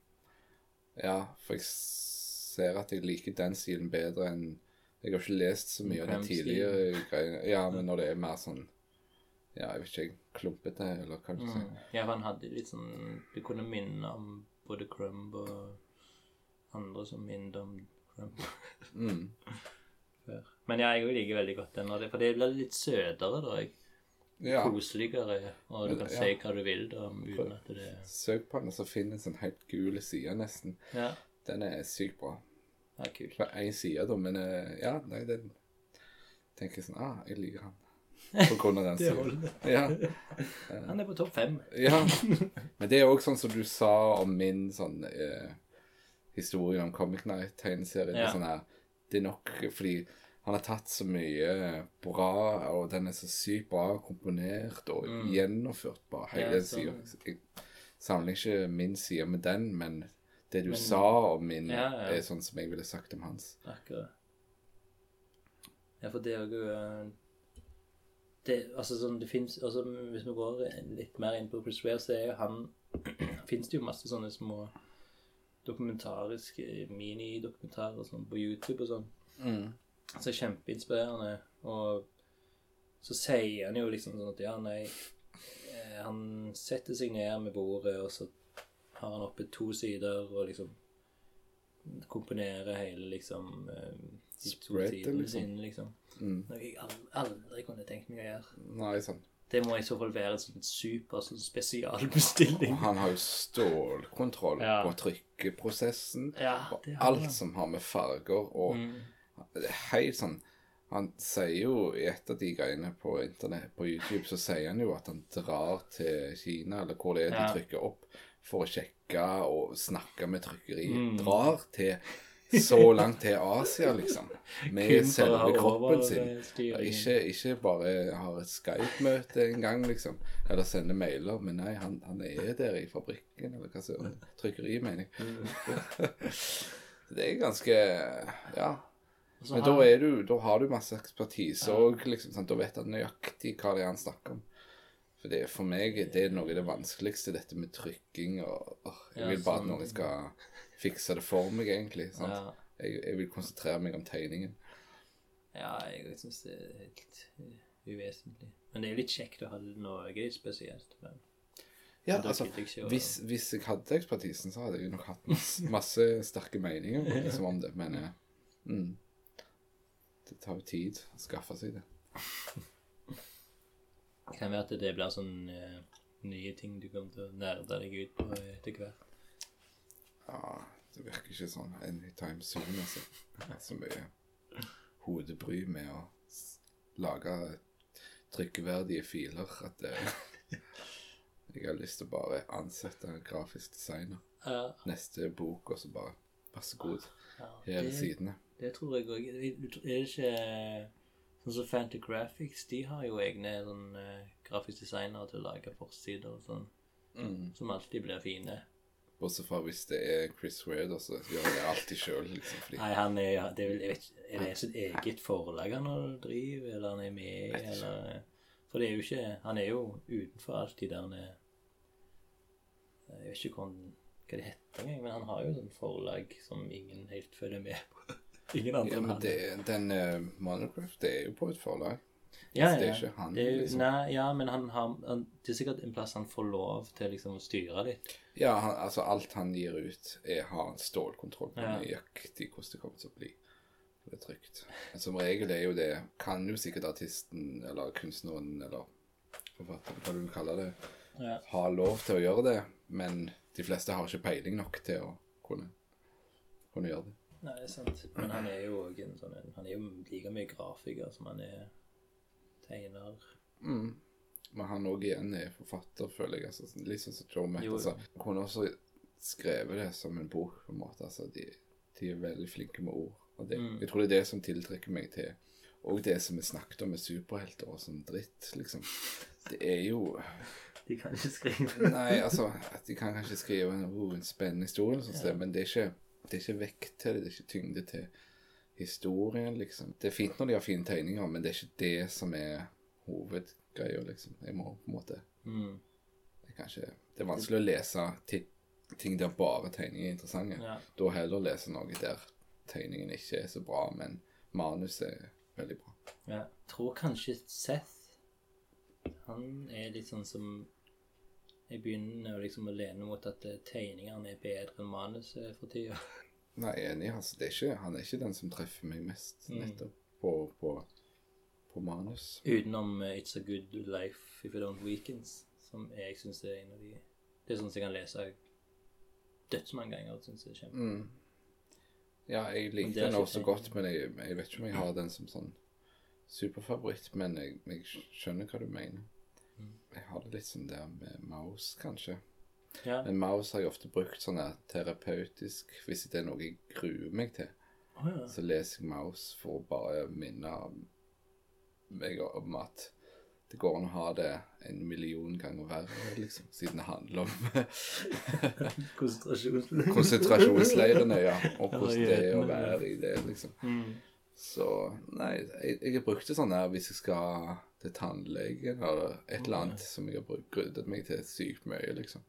Ja, for jeg ser at jeg liker den stilen bedre enn Jeg har ikke lest så mye av den tidligere greiene. Ja, men når det er mer sånn Ja, jeg vet ikke, klumpete, eller hva du sier. Mm. Ja, for han hadde litt sånn Det kunne minne om både Crumb og andre som minnet om Crumb Mm. [laughs] før. Men ja, jeg liker veldig godt den, for det blir litt søtere, da. Jeg. Ja. Koseligere, og du kan Ja. si hva du vil da, uten at det Søk på den, og så finn en sånn helt gul side, nesten. Ja, Den er sykt bra. ja kult. På én side, da, men eh, ja, nei, den tenker sånn Ah, jeg liker han. [laughs] På grunn av den siden. Ja. [laughs] Han er på topp fem. [laughs] Ja, men det er òg sånn som du sa om min sånn eh, historie om Comic er Ja. sånn her, det er nok fordi han har tatt så mye bra, og den er så sykt bra komponert og Mm. gjennomført bare hele Ja, sida. Jeg samler ikke min side med den, men det du Men- sa om min, Ja, ja. er sånn som jeg ville sagt om hans. Akkurat. Ja, for det jo eh, det, altså sånn, det finnes, altså Hvis vi går litt mer inn på Chris Ware, så er jo han [clears throat] Fins det jo masse sånne små dokumentariske minidokumentarer sånn på YouTube og sånn. Mm. Så er kjempeinspirerende. Og så sier han jo liksom sånn at ja, nei eh, Han setter seg ned med bordet, og så har han oppe to sider og liksom komponerer hele liksom eh, de to Spread sidene liksom. sine, liksom. Mm. Noe jeg aldri, aldri kunne tenkt meg å gjøre. Nei, sånn. Det må i så fall være en sånn super sånn spesialbestilling. Og han har jo stålkontroll Ja. på trykkeprosessen. Ja, Og alt som har med farger og Mm. Helt sånn Han sier jo i et av de greiene på internett, på YouTube, så sier han jo at han drar til Kina, eller hvor det er de Ja. trykker opp, for å sjekke og snakke med trykkeriet. Mm. drar til så langt til Asia, liksom. Med selve kroppen sin. Ikke, ikke bare har et Skype-møte en gang, liksom. Eller sender mailer. Men nei, han, han er der i fabrikken, eller hva søren. Trykkeri, mener jeg. Mm. [laughs] det er ganske Ja. Men da, er du, da har du masse ekspertise òg, liksom. Sant? Da vet han nøyaktig hva det er han snakker om. For det, for meg det er noe av det vanskeligste, dette med trykking og Jeg vil bare at sånn. noen skal fikse det for meg, egentlig. Sant? Ja. Jeg, jeg vil konsentrere meg om tegningen. Ja, jeg syns det er helt uvesentlig. Men det er litt kjekt å ha noe spesielt. Men Ja, altså, jeg hvis, hvis jeg hadde ekspertisen, så hadde jeg nok hatt masse, [laughs] masse sterke meninger liksom, om det, men eh, mm, Det tar jo tid å skaffe seg det. kan være at det blir sånn eh, nye ting du kommer til å nerde deg ut på etter hvert. Ja, det virker ikke sånn anytime soon, altså. Det er så mye hodebry med å lage trykkeverdige filer at det, jeg har lyst til å bare ansette en grafisk designer. Ja, Neste bok, og så bare Vær så god. ja. Her er Det, sidene. det tror jeg òg. Er det ikke sånn som Fantagraphics? De har jo egne sånn eh, grafiske designere til å lage forsider og sånn, Mm. som alltid blir fine. Bortsett fra hvis det er Chris Weird, så gjør jeg det alltid sjøl, liksom. Fordi Nei, han er det er, vel, jeg vet, er det sitt eget forlag han driver, eller han er med, eller For det er jo ikke Han er jo utenfor alt de der Jeg vet ikke hva, hva det heter engang, men han har jo sånn forlag som ingen helt følger med på. [laughs] Ingen andre Ja, men det, den uh, Monocraft, det er jo på et forlag. Ja, det er ikke han, er, liksom. Nei, ja, men han har han, Det er sikkert en plass han får lov til liksom å styre litt. Ja, han, altså alt han gir ut, er, har en stålkontroll på Ja. nøyaktig hvordan det kommer til å bli. Det er trygt. Men som regel er jo det Kan jo sikkert artisten eller kunstneren eller forfatteren, hva du vil kalle det, Ja. ha lov til å gjøre det, men de fleste har ikke peiling nok til å kunne, kunne gjøre det. Nei, det er sant. Men han er jo òg en sånn en- Han er jo like mye grafiker som han er tegner. Mm. Men han òg igjen er forfatter, føler jeg. Altså, sånn som Joe Matt. Altså. Kunne også skrevet det som en bok, på en måte. Altså, de, de er veldig flinke med ord. Det, Mm. Jeg tror det er det som tiltrekker meg til Og det som vi snakket om med superhelter og sånn dritt, liksom. Det er jo [laughs] De kan ikke skrive. [laughs] Nei, altså De kan kanskje skrive en, oh, en spennende historie, sånn, ja. men det er, ikke, det er ikke vekt til det. Det er ikke tyngde til historien, liksom. Det er fint når de har fine tegninger, men det er ikke det som er hovedgreia, liksom. Jeg må på en måte Mm. det er kanskje Det er vanskelig å lese ting der bare tegninger er interessante. Ja. Da heller lese noe der tegningen ikke er så bra, men manuset er veldig bra. Ja. Jeg tror kanskje Seth Han er litt sånn som Jeg begynner liksom å lene mot at eh, tegningene er bedre enn manuset for tida. [laughs] Nei, enig. Altså, det er ikke, han er ikke den som treffer meg mest, Mm. nettopp, på, på, på manus. Utenom uh, It's a Good Life If You Don't Weekends, som jeg syns er en av de Det er sånn som jeg kan lese dødsmange ganger og syns er kjempe... Mm. Ja, jeg liker er den også tegning. godt, men jeg, jeg vet ikke om jeg har den som sånn superfavoritt, men jeg, jeg skjønner hva du mener. Mm. Jeg har det litt som det med mouse, kanskje. Ja. Men mouse har jeg ofte brukt sånn terapeutisk, hvis det er noe jeg gruer meg til. Oh, ja. Så leser jeg mouse for å bare minne meg om at det går an å ha det en million ganger verre, liksom, siden det handler om [laughs] Konsentrasjonsleir. konsentrasjonsleirene, ja, og hvordan det er å være i det, liksom. Mm. Så nei, jeg, jeg har brukt det sånn her hvis jeg skal til tannlegen eller et eller annet som jeg har gruddet meg til sykt mye, liksom.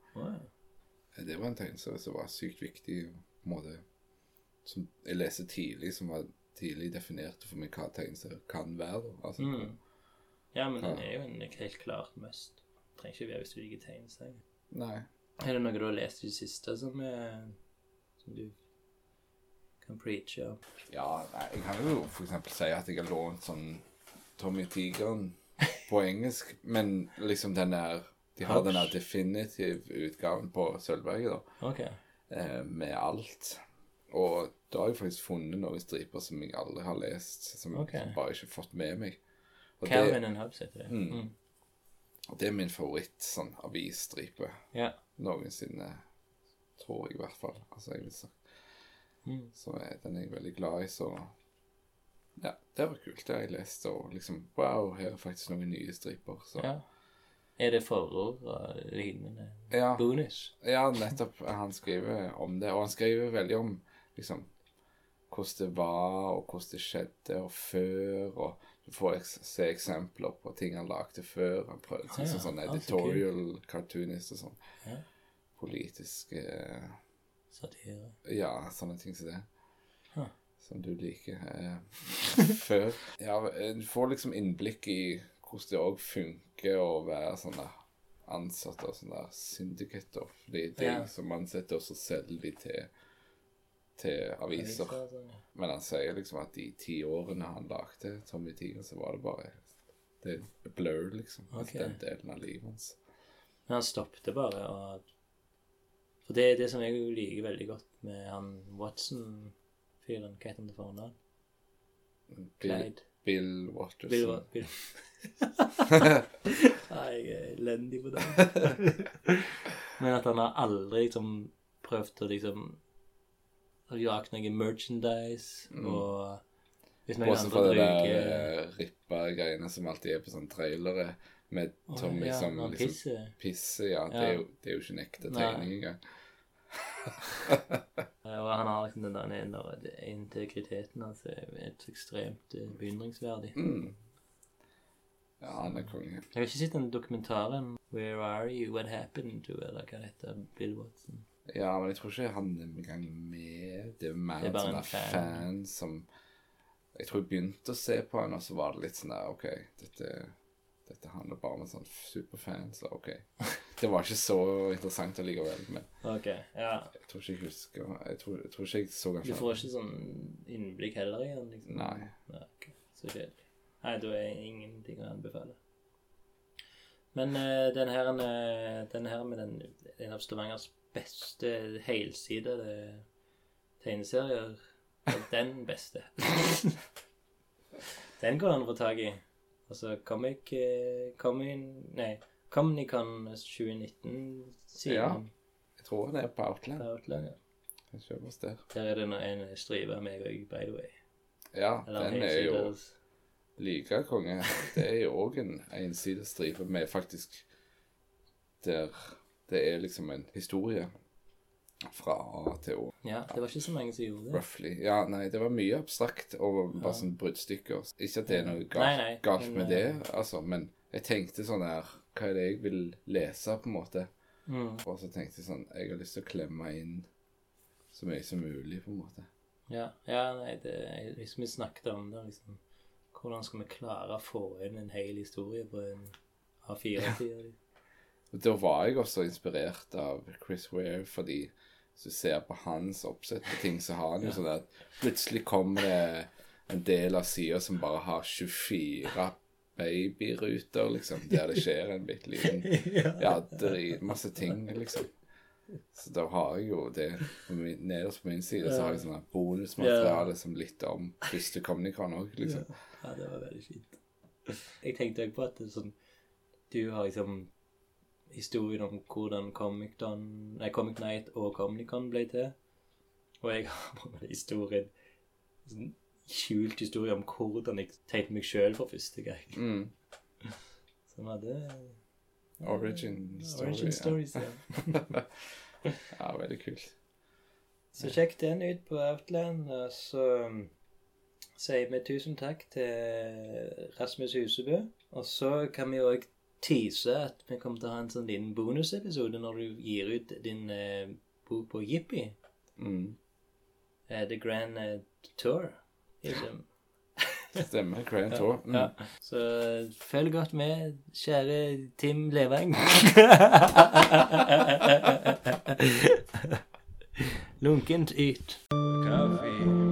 Det var en tegnelse som var sykt viktig, på en måte, som jeg leste tidlig, som var tidlig definerte for meg hva tegnelser kan være. Altså, Mm. Ja, men den er jo en helt klart must. Trenger ikke være hvis du liker tegneserier. Nei. Er det noe du har lest i det siste som, er, som du kan preache om? Ja, nei, jeg kan jo for eksempel si at jeg har lånt sånn Tommy Tigeren på engelsk, men liksom den der De har den der definitive utgaven på Sølvberget, da. Ok. eh, med alt. Og da har jeg faktisk funnet noen striper som jeg aldri har lest, som jeg okay. bare ikke har fått med meg. Og, Calvin and Hobbes heter det. Mm. Mm. Og det er min favoritt sånn avisstripe Ja. noensinne. Tror jeg i hvert fall. Altså, jeg vil si. Mm. Så er, den er jeg veldig glad i, så Ja, det var kult. Det har jeg lest, og liksom Wow, her er faktisk noen nye striper. Så ja. Er det forord og lignende ja, bonus? ja nettopp. Han skriver om det, og han skriver veldig om liksom hvordan det var, og hvordan det skjedde, og før, og du får eks se eksempler på ting han lagde før. Han prøvde Ah, ja. sånn Ah, så editorial cartoonist og sånn. Ja. Politiske Satire. Ja, sånne ting som det. Huh. Som du liker. Eh, [laughs] før. Ja, du får liksom innblikk i hvordan det òg funker å være sånn ansatt av sånne syndicater. Fordi det er Ja. som ansetter, og så selger de til, til aviser. Aviser ja. Men han sier liksom at de ti årene han lagde Tommy Tiger, så var det bare Det er blur, liksom. Okay. Den delen av livet hans. Men han stoppet bare og For det er det som jeg liker veldig godt med han Watson-fyren. Hva heter han til fornavn? Bill, Clyde. Bill Watterson. Bill, Wa- Bill. [laughs] Nei, jeg er elendig på det. [laughs] Men at han har aldri liksom prøvd å liksom Lage noe merchandise, og hvis noen Bortsett fra andre det der bruker eh, rippa-greiene som alltid er på sånne trailere med Tommy ja, som han liksom pisser. pisser. Ja, det, er jo, det er jo ikke en ekte Nei. tegning engang. Ja, [laughs] Og han har liksom den der integriteten hans er et ekstremt eh, beundringsverdig. Mm. Ja, han er konge. Jeg har ikke sett den dokumentaren 'Where Are You? What Happened to', eller hva det heter, Bill Watson. Ja, men jeg tror ikke han er engang med. Det er mer Det er en fan. fan som Jeg tror jeg begynte å se på han, og så var det litt sånn der OK, dette, dette handler bare om en sånn superfan, så OK. [laughs] Det var ikke så interessant allikevel, men Ok, ja. jeg tror ikke jeg husker Jeg tror, jeg tror ikke jeg så ganske Du får ikke sånn innblikk heller igjen? liksom? Nei. Nei, okay. Så kjedelig. Nei, da er ingenting å anbefale. Men uh, den her, eh, den her med den, en av Stavangers beste helsidede tegneserier er den beste. [laughs] den går an å få tak i. Altså Comic uh, Comin... Nei. Comnicon 2019-siden Ja. Jeg tror det er på Outland. på Outland. Ja. Kjøpe der. Der er det en stripe med òg, by the way. Ja, Eller den er jo like konge. Det er jo òg en ensidestripe med faktisk Der det er liksom en historie fra A til Å. Ja, det var ikke så mange som gjorde det. Roughly. Ja, nei, det var mye abstrakt og bare sånn bruddstykker. Ikke at det er noe galt, Nei, nei, galt men, med det, eh, altså, men jeg tenkte sånn her Hva er det jeg vil lese, på en måte? Mm. Og så tenkte jeg sånn Jeg har lyst til å klemme inn så mye som mulig, på en måte. Ja, ja nei, det liksom vi snakket om det, liksom. Hvordan skal vi klare å få inn en hel historie på en A4-side? Og Da var jeg også inspirert av Chris Ware, fordi hvis du ser på hans oppsett på ting, så har han jo sånn at plutselig kommer det en del av sida som bare har 24 babyruter, liksom, der det skjer en bitte liten [laughs] Ja, dritmasse ting, liksom. Så da har jeg jo det Nederst på min side så har jeg sånn bonusmateriale som litt om første Comnicon òg, liksom. Ja, det var veldig fint. Jeg tenkte òg på at det sånn Du har liksom historien om hvordan Comic Don Nei, Comic Night og Comic-Con ble til. Og jeg har [laughs] bare historien sånn Skjult historie om hvordan jeg tegnte meg sjøl for første gang. Mm. Som hadde Origin story. Origin stories, ja. [laughs] ja, veldig kult. Så sjekk den ut på Outland, og så um, sier vi tusen takk til Rasmus Husebø. Og så kan vi òg tease at vi kommer til å ha en sånn liten bonusepisode når du gir ut din eh, bok på Jippi. Mm. Eh, The Grand eh, Liksom. Stemmer. Crayon Tour. Mm. Ja. Så følg godt med, kjære Tim Leveng. [laughs] Lunkent yt. Kaffe.